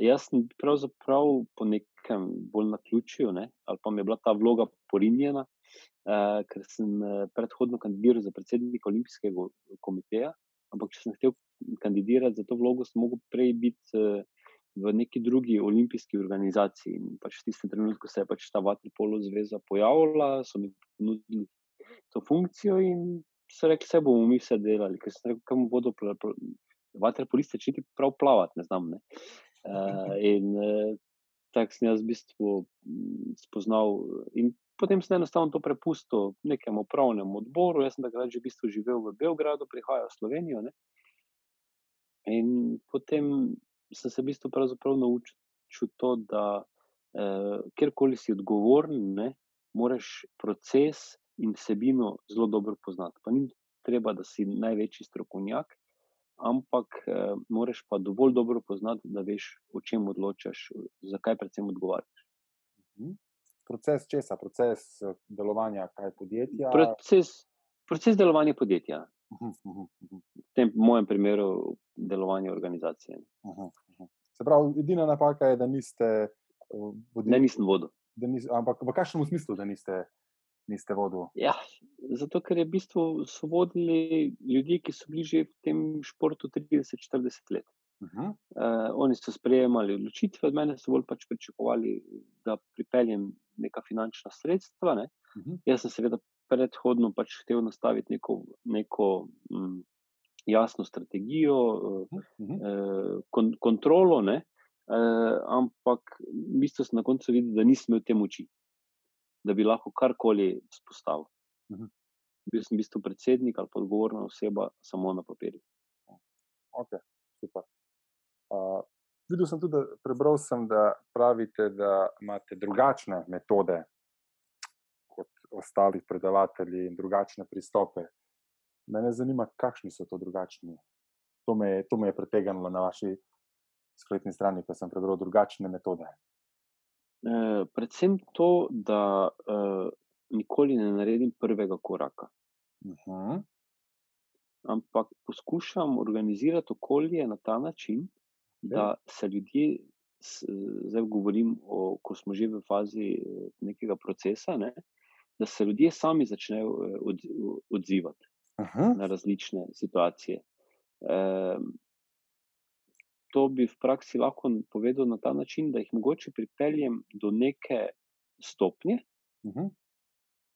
Jaz sem pravzaprav po nekem bolj na ključju, ne, ali pa mi je bila ta vloga porinjena, eh, ker sem predhodno kandidiral za predsednika Olimpijskega komiteja. Ampak, če sem hotel kandidirati za to vlogo, sem mogel prej biti uh, v neki drugi olimpijski organizaciji. In pač v tistem trenutku se je pač ta Vatripolo zveza pojavila, so mi ponudili to funkcijo in so rekli, da bomo mi vse delali, ker sem rekel, kam bodo vatripoliste, če ti prav plavati, ne znam. Ne. Uh, in uh, tako sem jaz v bistvu spoznal. In potem sem enostavno to prepustil nekemu upravnemu odboru. Jaz sem takrat že v bistvu živel v Beogradu, prihajal v Slovenijo. Ne. In potem sem se v bistvu naučil to, da eh, kjerkoli si odgovoren, moraš proces in vsebino zelo dobro poznati. Pa ni treba, da si največji strokovnjak, ampak uh, moraš pa dovolj dobro poznati, da veš, o čem odločaš, zakaj predvsem odgovarjaš. Mhm. Proces česa, proces eh, delovanja, kaj podjetja. Proces, proces delovanja podjetja. Uh -huh, uh -huh. V tem mojem primeru, delovanje organizacije. Uh -huh, uh -huh. Se pravi, edina napaka je, da niste. Vodili, ne, nisem vodil. Nis, ampak v kakšnem smislu, da niste niste vodili? Ja, zato, ker je v bistvu so vodili ljudi, ki so bili že v tem športu 30-40 let. Uh -huh. uh, oni so sprejemali odločitve, od mene so bolj pač pričakovali, da pripeljem neka finančna sredstva. Ne? Uh -huh. Jaz sem seveda predhodno pač hotel nastaviti neko, neko m, jasno strategijo, uh -huh. uh, kon, kontrolo, uh, ampak v bistvu sem na koncu videl, da nisem imel te moči da bi lahko karkoli spostavil. Uh mhm. -huh. Bil sem v bistvu predsednik ali odgovorna oseba samo na papirju. Okay, super. Uh, videl sem tudi, da, prebral sem, da pravite, da imate drugačne metode kot ostali predavatelji in drugačne pristope. Mene zanima, kakšni so to drugačni. To me, to me je pretegnilo na vaši spletni strani, ko sem prebral drugačne metode. Eh, predvsem to, da uh, nikoli ne naredim prvega koraka. Uh mhm. -huh. Ampak poskušam organizirati okolje na ta način. Da se ljudje, zdaj govorim, o, ko smo že v fazi nekega procesa, ne, da se ljudje sami začnejo od, odzivati -huh. na različne situacije. Um, to bi v praksi lahko povedal na ta način, da jih mogoče pripeljem do neke stopnje uh. -huh.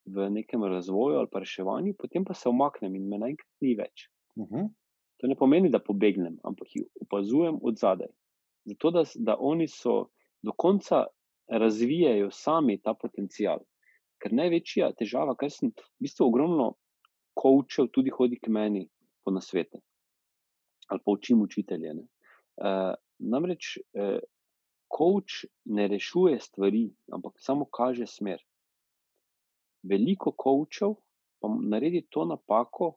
v nekem razvoju ali pa reševanju, potem pa se omaknem in me naenkrat ni več. Uh. -huh. To ne pomeni, da pobegnem, ampak jih opazujem od zadaj. Zato, da, da oni so do konca razvijajo sami ta potencial. Ker največja težava, kar sem v bistvu ogromno kočev, tudi hodi k meni po nasvete ali pa učim učitelje. Ne? Uh, namreč, uh, ne rešuje stvari, ampak samo kaže smer. Veliko kočev pa naredi to napako,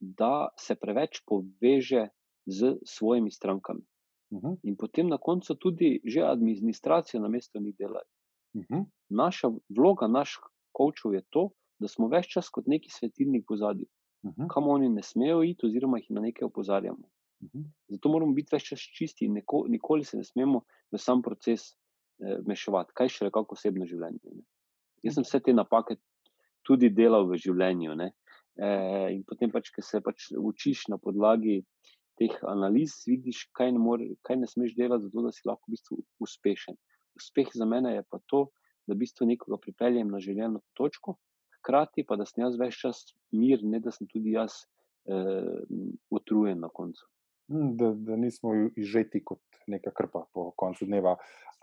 da se preveč poveže z svojimi strankami. Uh. -huh. In potem na koncu tudi že administracija na mestu njih dela. Uh. -huh. Naša vloga, naš kočev je to, da smo več čas kot neki svetilnik v zadju, uh. -huh. kam oni ne smejo iti, oziroma jih na nekaj opozarjamo. Mhm. Zato moramo biti več čas čisti in neko, nikoli se ne smemo v sam proces eh, mešavati, kaj še reko osebno življenje. Ne. Jaz sem vse te napake tudi delal v življenju. E, in potem, pač, ki se pač učiš na podlagi teh analiz, vidiš, kaj ne, more, kaj ne smeš delati, zato da si lahko v bistvu uspešen. Uspeh za mene je pa to, da v bistvu nekoga pripeljem na željeno točko, hkrati pa da sem jaz več čas mir, ne da sem tudi jaz eh, utrujen na koncu. Hm, da, da nismo izžeti kot neka krpa po koncu dneva.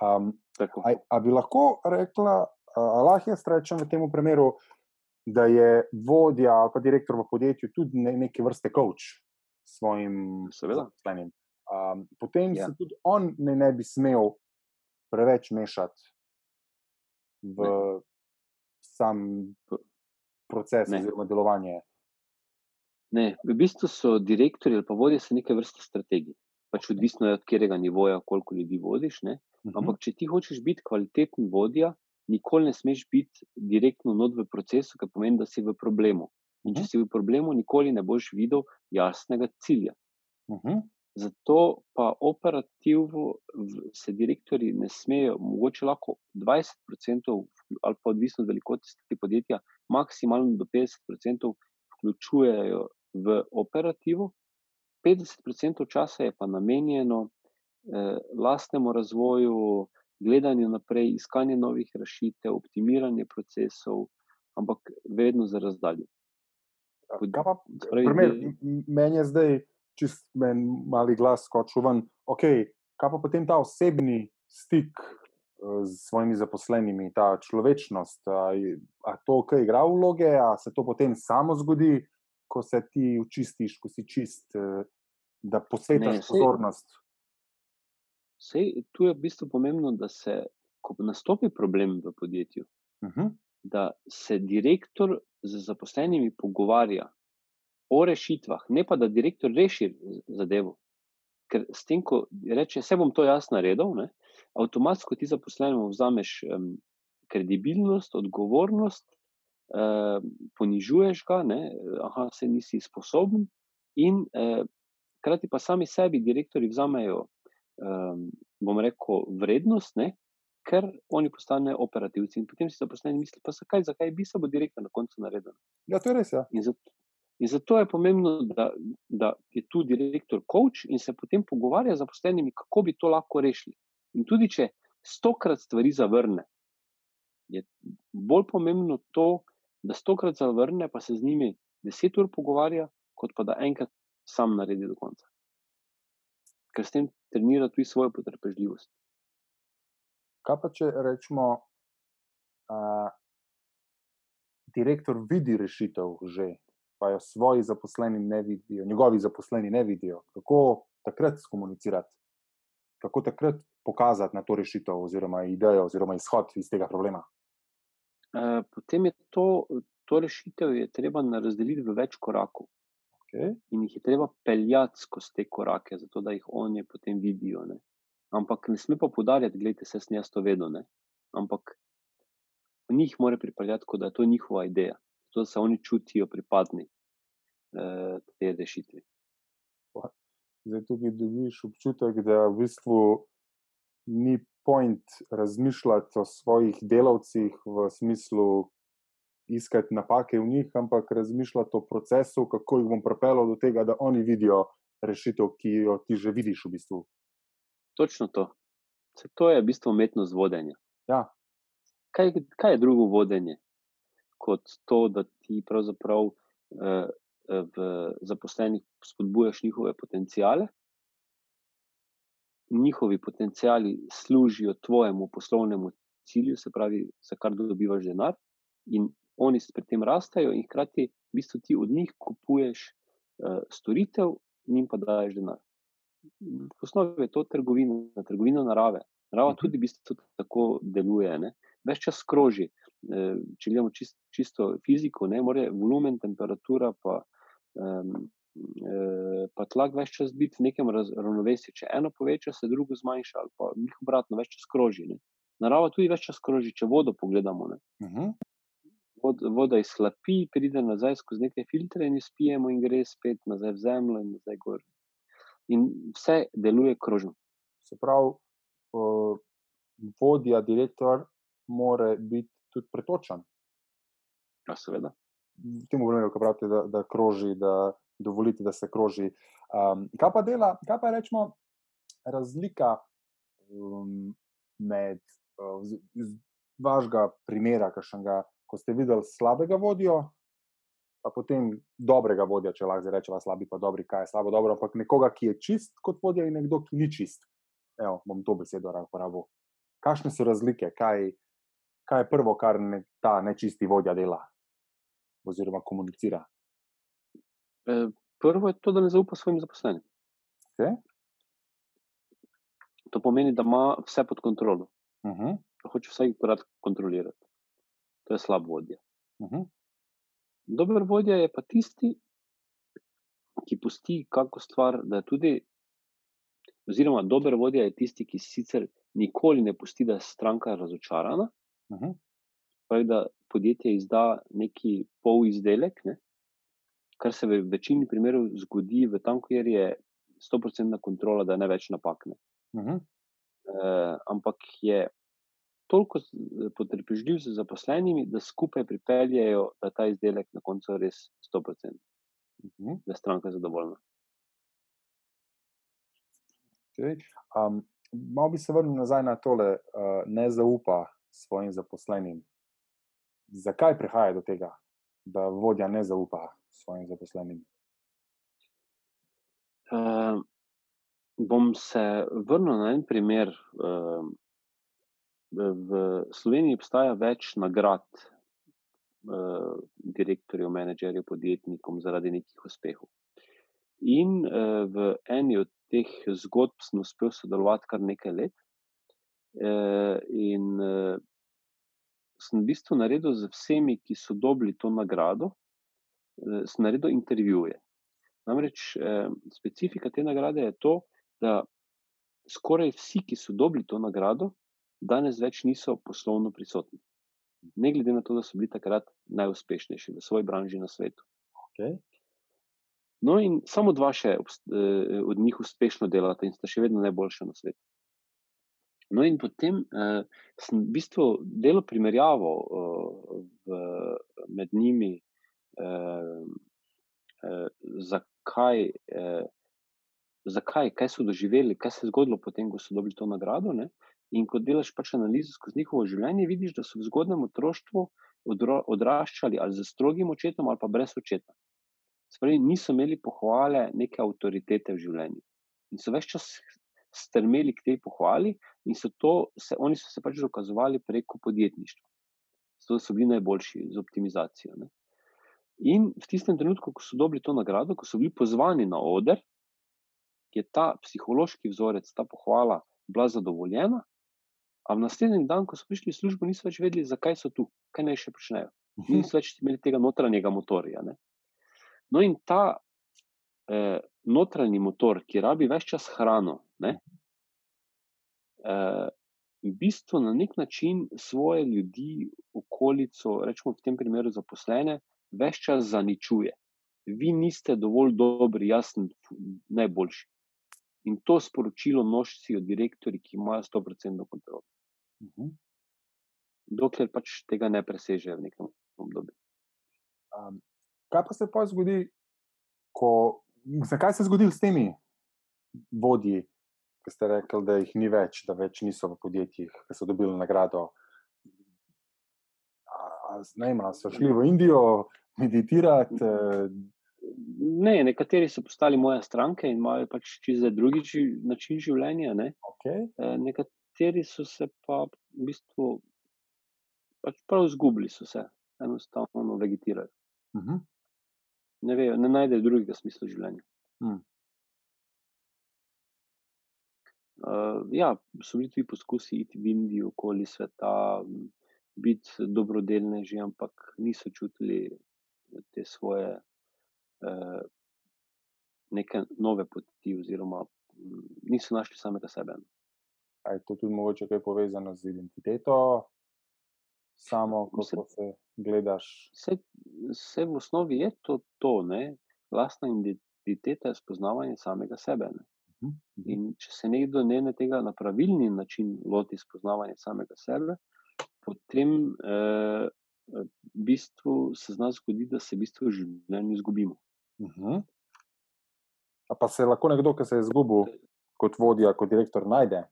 Um, a, a bi lahko rekla, da lahko jaz rečem v tem primeru, da je vodja ali pa direktor v podjetju tudi ne, neke vrste coach svojim zaposlenim. Um, potem ja. se tudi on ne, ne bi smel preveč mešati v ne. sam proces ne. oziroma delovanje. Ne, v bistvu so direktori ali pa vodje neke vrste strategije. Pač odvisno je od katerega nivoja, koliko ljudi vodiš. Ne? Mhm. Ampak, če ti hočeš biti kvaliteten vodja, nikoli ne smeš biti direktno not v procesu, kar pomeni, da si v problemu. In če mhm. si v problemu, nikoli ne boš videl jasnega cilja. Uhum. Zato pa operativno se direktori ne smejo, mogoče lahko 20% ali pa odvisno od velikosti podjetja, maksimalno do 50% vključujejo v operativu, 50% časa je pa namenjeno eh, lastnemu razvoju, gledanju naprej, iskanju novih rešitev, optimiranju procesov, ampak vedno za razdaljo. Meni je zdaj čist men mali glas, kot čuvan. Okay, kaj pa potem ta osebni stik z eh, svojimi zaposlenimi, ta človečnost? A to, kaj igra vloge, a se to potem samo zgodi? ko se ti učistiš, ko si čist, eh, da posvetiš pozornost. Sej, tu je v bistvu pomembno, da se, ko nastopi problem v podjetju, uh mhm. -huh. da se direktor z zaposlenimi pogovarja o rešitvah, ne pa da direktor reši zadevo. Ker s tem, ko reče, vse bom to jaz naredil, ne, avtomatsko ti zaposlenemu vzameš um, kredibilnost, odgovornost, uh, ponižuješ ga, ne, aha, se nisi sposoben, in uh, hkrati pa sami sebi, direktori, vzamejo, um, bom rekel, vrednost, ne, ker oni postanejo operativci. In potem si zaposleni misli, pa zakaj, zakaj bi se bo direktor na koncu naredil. Ja, to je res. Ja. In, zato, in zato je pomembno, da, da je tu direktor coach in se potem pogovarja z zaposlenimi, kako bi to lahko rešili. In tudi če stokrat stvari zavrne, je bolj pomembno to, da stokrat zavrne, pa se z njimi deset ur pogovarja, kot pa da enkrat sam naredi do konca. Ker s tem trenira tudi svojo potrpežljivost. Kaj pa če rečemo, da direktor vidi rešitev, že, pa jo svoji zaposleni ne vidijo, njegovi zaposleni ne vidijo, kako takrat komunicirati, kako takrat pokazati na to rešitev, oziroma idejo, oziroma izhod iz tega problema. Potem je to, to rešitev je treba razdeliti v več korakov. Okay. In jih je treba peljati skozi te korake, zato da jih oni potem vidijo. Ne ampak ne sme pa podarjati, da se jaz to vedno. Ne? Ampak njih mora pripeljati, da je to njihova ideja, zato da se oni čutijo pripadni eh, te rešitve. Zdaj tukaj dobiš občutek, da v bistvu ni point razmišljati o svojih delavcih v smislu iskati napake v njih, ampak razmišljati o procesu, kako jih bom pripeljal do tega, da oni vidijo rešitev, ki jo ti že vidiš v bistvu Točno to. Se to je v bistvu umetnost vodenja. Ja. Kaj, kaj je drugo vodenje, kot to, da ti pravzaprav eh, v zaposlenih spodbujaš njihove potencijale, njihovi potencijali služijo tvojemu poslovnemu cilju, se pravi, za kar dobivaš denar, in oni pri tem rastejo, in hkrati v bistvu ti od njih kupuješ eh, storitev, njim pa daješ denar v osnovi je to trgovina, trgovina narave. Narava mhm. tudi v bistvu tako deluje, ne? več čas kroži. E, če gledamo čist, čisto fiziko, ne more volumen, temperatura, pa, um, e, pa tlak več čas biti v nekem ravnovesju. Če eno poveča, se drugo zmanjša, ali pa njih obratno, več čas kroži. Ne? Narava tudi več čas kroži, če vodo pogledamo. Uh mhm. -huh. Vod, voda izhlapi, pride nazaj skozi neke filtre in izpijemo, in gre spet nazaj v zemljo in nazaj gor in vse deluje krožno. Se pravi, vodja, direktor, mora biti tudi pretočen. Ja, seveda. Temu vrnijo, ko pravite, da, da kroži, da dovolite, da se kroži. Um, kaj pa dela, kaj pa rečemo, razlika um, med uh, vašega primera, kakšnega, ko ste videli slabega vodjo, pa potem dobrega vodja, če lahko rečemo, slabi pa dobri, kaj je slabo, dobro, ampak nekoga, ki je čist kot vodja in nekdo, ki ni čist. Evo, bom to besedo uporabil. Kakšne so razlike, kaj, kaj je prvo, kar ne, ta nečisti vodja dela oziroma komunicira? E, prvo je to, da ne zaupa svojim zaposlenim. Okay. To pomeni, da ima vse pod kontrolo. Uh -huh. Hoče vse korak kontrolirati. To je slab vodja. Uh -huh. Dober vodja je pa tisti, ki pusti kako stvar, da je tudi, oziroma dober vodja je tisti, ki sicer nikoli ne pusti, da je stranka razočarana. Uh -huh. Pravi, da podjetje izda neki pol izdelek, ne? kar se v večini primerov zgodi v tam, kjer je 100% kontrola, da ne več napakne. Uh -huh. e, ampak je toliko potrpežljiv z zaposlenimi, da skupaj pripeljejo, da ta izdelek na koncu res 100%, mhm. da je stranka zadovoljna. Okay. Um, malo bi se vrnil nazaj na tole, uh, ne zaupa svojim zaposlenim. Zakaj prihaja do tega, da vodja ne zaupa svojim zaposlenim? Uh, bom se vrnil na en primer. Uh, v Sloveniji obstaja več nagrad uh, direktorjev, menedžerjev, podjetnikom zaradi nekih uspehov. In uh, v eni od teh zgodb sem uspel sodelovati kar nekaj let. Uh, in uh, sem v bistvu naredil z vsemi, ki so dobili to nagrado, uh, sem naredil intervjuje. Namreč uh, specifika te nagrade je to, da skoraj vsi, ki so dobili to nagrado, danes več niso poslovno prisotni. Ne glede na to, da so bili takrat najuspešnejši v svoji branži na svetu. Okay. No, in samo dva še od njih uspešno delata in sta še vedno najboljša na svetu. No, in potem uh, sem v bistvu delal primerjavo uh, v, med njimi, uh, uh, zakaj, uh, zakaj, kaj so doživeli, kaj se je zgodilo potem, ko so dobili to nagrado. Ne? In ko delaš pač analizo skozi njihovo življenje, vidiš, da so v zgodnem otroštvu odraščali ali z strogim očetom ali pa brez očeta. Spravi, niso imeli pohvale neke avtoritete v življenju. In so več čas strmeli k tej pohvali, in so to, se, oni so se pač dokazovali preko podjetništva. Zato so bili najboljši z optimizacijo. Ne. In v tistem trenutku, ko so dobili to nagrado, ko so bili pozvani na oder, je ta psihološki vzorec, ta pohvala bila zadovoljena. A v naslednji dan, ko so prišli v službo, niso več vedeli, zakaj so tu, kaj naj še počnejo. Mhm. Niso več imeli tega notranjega motorja. Ne? No, in ta eh, notranji motor, ki rabi več čas hrano, ne, eh, v bistvu na nek način svoje ljudi, okolico, rečemo v tem primeru zaposlene, več čas zaničuje. Vi niste dovolj dobri, jaz sem najboljši. In to sporočilo nosijo direktori, ki imajo 100% kontrolo. Mhm. Dokler pač tega ne presežejo v nekem obdobju. Um, kaj pa se pa zgodi, ko zakaj se je zgodil s temi vodji, ki ste rekli, da jih ni več, da več niso v podjetjih, ki so dobili nagrado? Ne, ima, so šli v Indijo meditirati. Eh, ne, nekateri so postali moje stranke in imajo pač čisto drugi ži, način življenja. Ne? Okay. Eh, nekateri so se pa v bistvu pač prav izgubili, so se enostavno vegetirali. Uh mhm. -huh ne, vejo, ne najdejo drugega smisla življenja. Hmm. Uh, ja, so bili tudi poskusi iti v Indijo, okoli sveta, biti dobrodelneži, ampak niso čutili te svoje uh, neke nove poti, oziroma niso našli samega sebe. Je to tudi mogoče kaj povezano z identiteto, samo, ko se, se gledaš? Vse, vse v osnovi je to, to ne? Vlastna identiteta je spoznavanje samega sebe. Ne? Mhm, mhm. In če se nekdo ne tega na pravilni način loti spoznavanja samega sebe, potem eh, v bistvu se z nas zgodi, da se v bistvu v življenju izgubimo. Uh mhm. -huh. Pa se lahko nekdo, ki se je izgubil kot vodja, kot direktor, najde.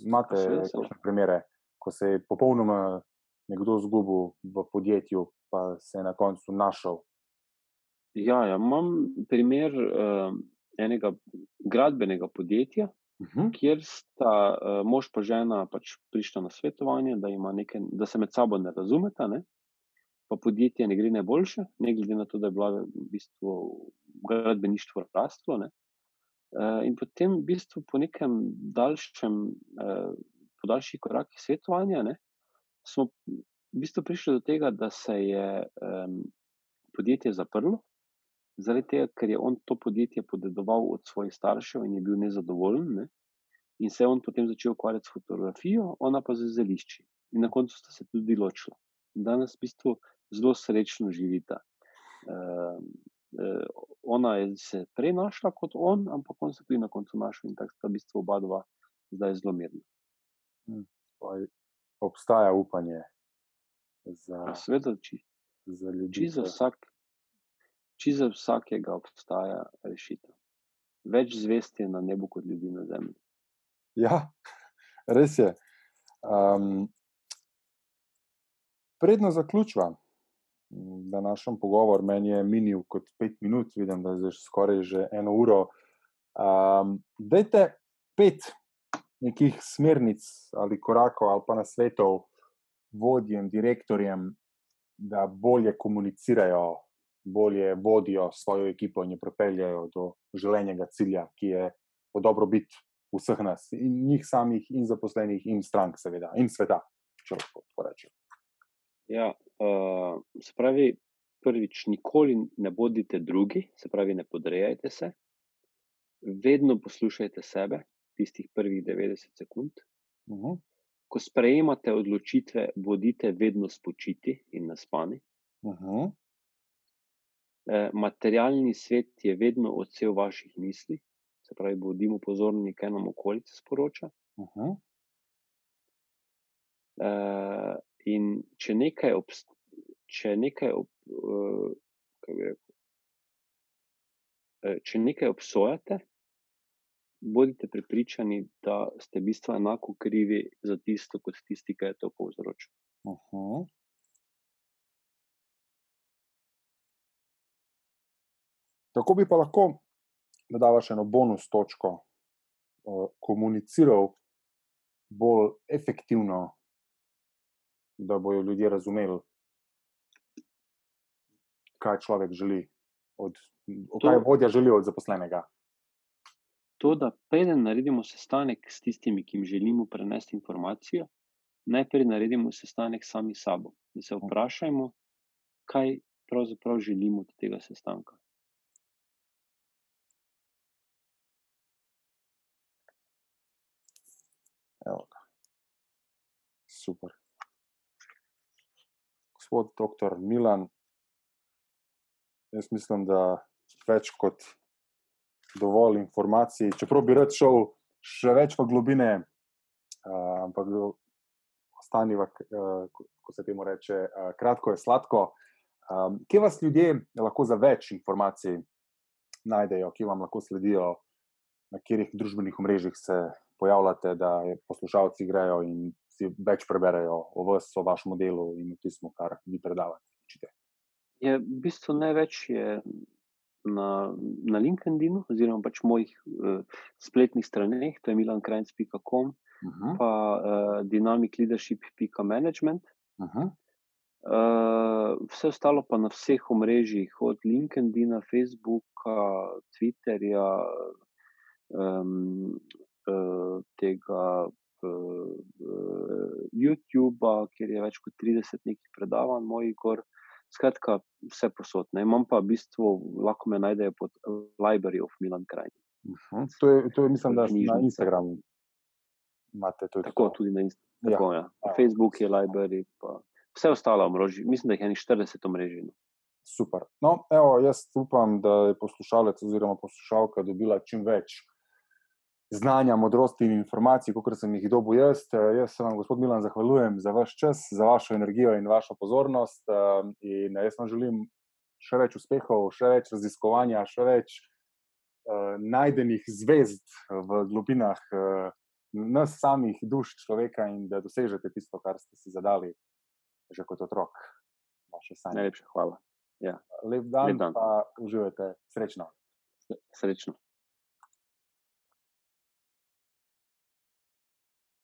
Imate kakšne primere, ko se je popolnoma nekdo izgubil v podjetju, pa se je na koncu našel? Ja, ja imam primer uh, enega gradbenega podjetja, uh mhm. -huh. kjer sta uh, mož in žena pač prišla na svetovanje, da, nekaj, da se med sabo ne razumeta. Ne? Pa podjetje ne gre najboljše, ne glede na to, da je bilo v bistvu gradbeništvo rastlo. Uh, in potem, v bistvu, po nekem daljšem, uh, podaljših korakih svetovanja, ne, smo v bistvu prišli do tega, da se je um, podjetje zaprlo, zaradi tega, ker je on to podjetje podedoval od svojih staršev in je bil nezadovoljen. Ne? In se je on potem začel ukvarjati s fotografijo, ona pa z zelišči. In na koncu sta se tudi ločila. Danes v bistvu zelo srečno živita. Uh, ona je se prej našla kot on, ampak on se tudi na koncu našel in tako sta v bistvu oba dva zdaj zelo mirna. Hmm obstaja upanje za, Sveda, či, za ljudi. Či za, vsak, či za vsakega obstaja rešitev. Več zvesti je na nebu kot ljudi na zemlji. Ja, res je. Um, predno zaključujem, da našem pogovor meni je minil kot pet minut, vidim, da je skoraj že eno uro. Um, dajte pet nekih smernic ali korakov, ali pa na svetov vodjem, direktorjem, da bolje komunicirajo, bolje vodijo svojo ekipo in jo propeljajo do želenega cilja, ki je po dobrobit vseh nas, in njih samih, in zaposlenih, in strank, seveda, in sveta, če lahko tako rečem. Ja, se pravi, prvič, nikoli ne bodite drugi, se pravi, ne podrejajte se, vedno poslušajte sebe, tistih prvih 90 sekund. Uh -huh. Ko sprejemate odločitve, bodite vedno spočiti in naspani. Uh -huh. E, materialni svet je vedno odsev vaših misli, se pravi, bodimo pozorni, kaj nam okolica sporoča. Uh -huh. e, in če nekaj, obst če nekaj, ob, uh, rekel, če nekaj obsojate, bodite prepričani, da ste v bistvu enako krivi za tisto, kot tisti, ki je to povzročil. Uh -huh. Tako bi pa lahko, da da še eno bonus točko, uh, komuniciral bolj efektivno, da bodo ljudje razumeli, kaj človek želi, od, kaj vodja želi od zaposlenega. To, da preden naredimo sestanek s tistimi, ki jim želimo prenesti informacijo, najprej naredimo sestanek sami s sabo in se vprašajmo, kaj pravzaprav želimo od tega sestanka. Evo. Super. Gospod dr. Milan, jaz mislim, da več kot dovolj informacij, čeprav bi rad šel še več v globine, uh, ampak ostaniva, uh, ko se temu reče, uh, kratko je sladko. Um, kje vas ljudje lahko za več informacij najdejo, kje vam lahko sledijo, na katerih družbenih omrežjih se pojavljate, da poslušalci grejo in si več preberejo o vas, o vašem delu in o tistem, kar vi predavate. Je, v bistvu največ je na, na LinkedIn, oziroma pač mojih uh, spletnih straneh, to je milankrajc.com, uh -huh. pa uh, dynamicleadership.management. Uh -huh. uh, vse ostalo pa na vseh omrežjih, od LinkedIn, Facebooka, Twitterja, um, uh, tega. Uh, YouTube, kjer je več kot 30 nekih predavanj, mojih gor, Skratka, vse posodne. Imam pa v bistvu, lahko me najdejo pod Library of Milan Kraj. Uh -huh. To je, to je, mislim, da na Instagramu imate tudi. Tako, tudi na Instagramu. Ja. Ja. Facebook je Library, pa vse ostalo omrežje. Mislim, da jih je 40 omrežij. No. Super. No, evo, jaz upam, da je poslušalec oziroma poslušalka dobila čim več znanja, modrosti in informacij, kot sem jih dobil jaz. Eh, jaz se vam, gospod Milan, zahvaljujem za vaš čas, za vašo energijo in vašo pozornost. Eh, in jaz vam želim še več uspehov, še več raziskovanja, še več uh, najdenih zvezd v globinah uh, nas samih duš človeka in da dosežete tisto, kar ste si zadali že kot otrok. Najlepša hvala. Ja. Lep dan, Lep dan. pa uživajte. Srečno. Srečno.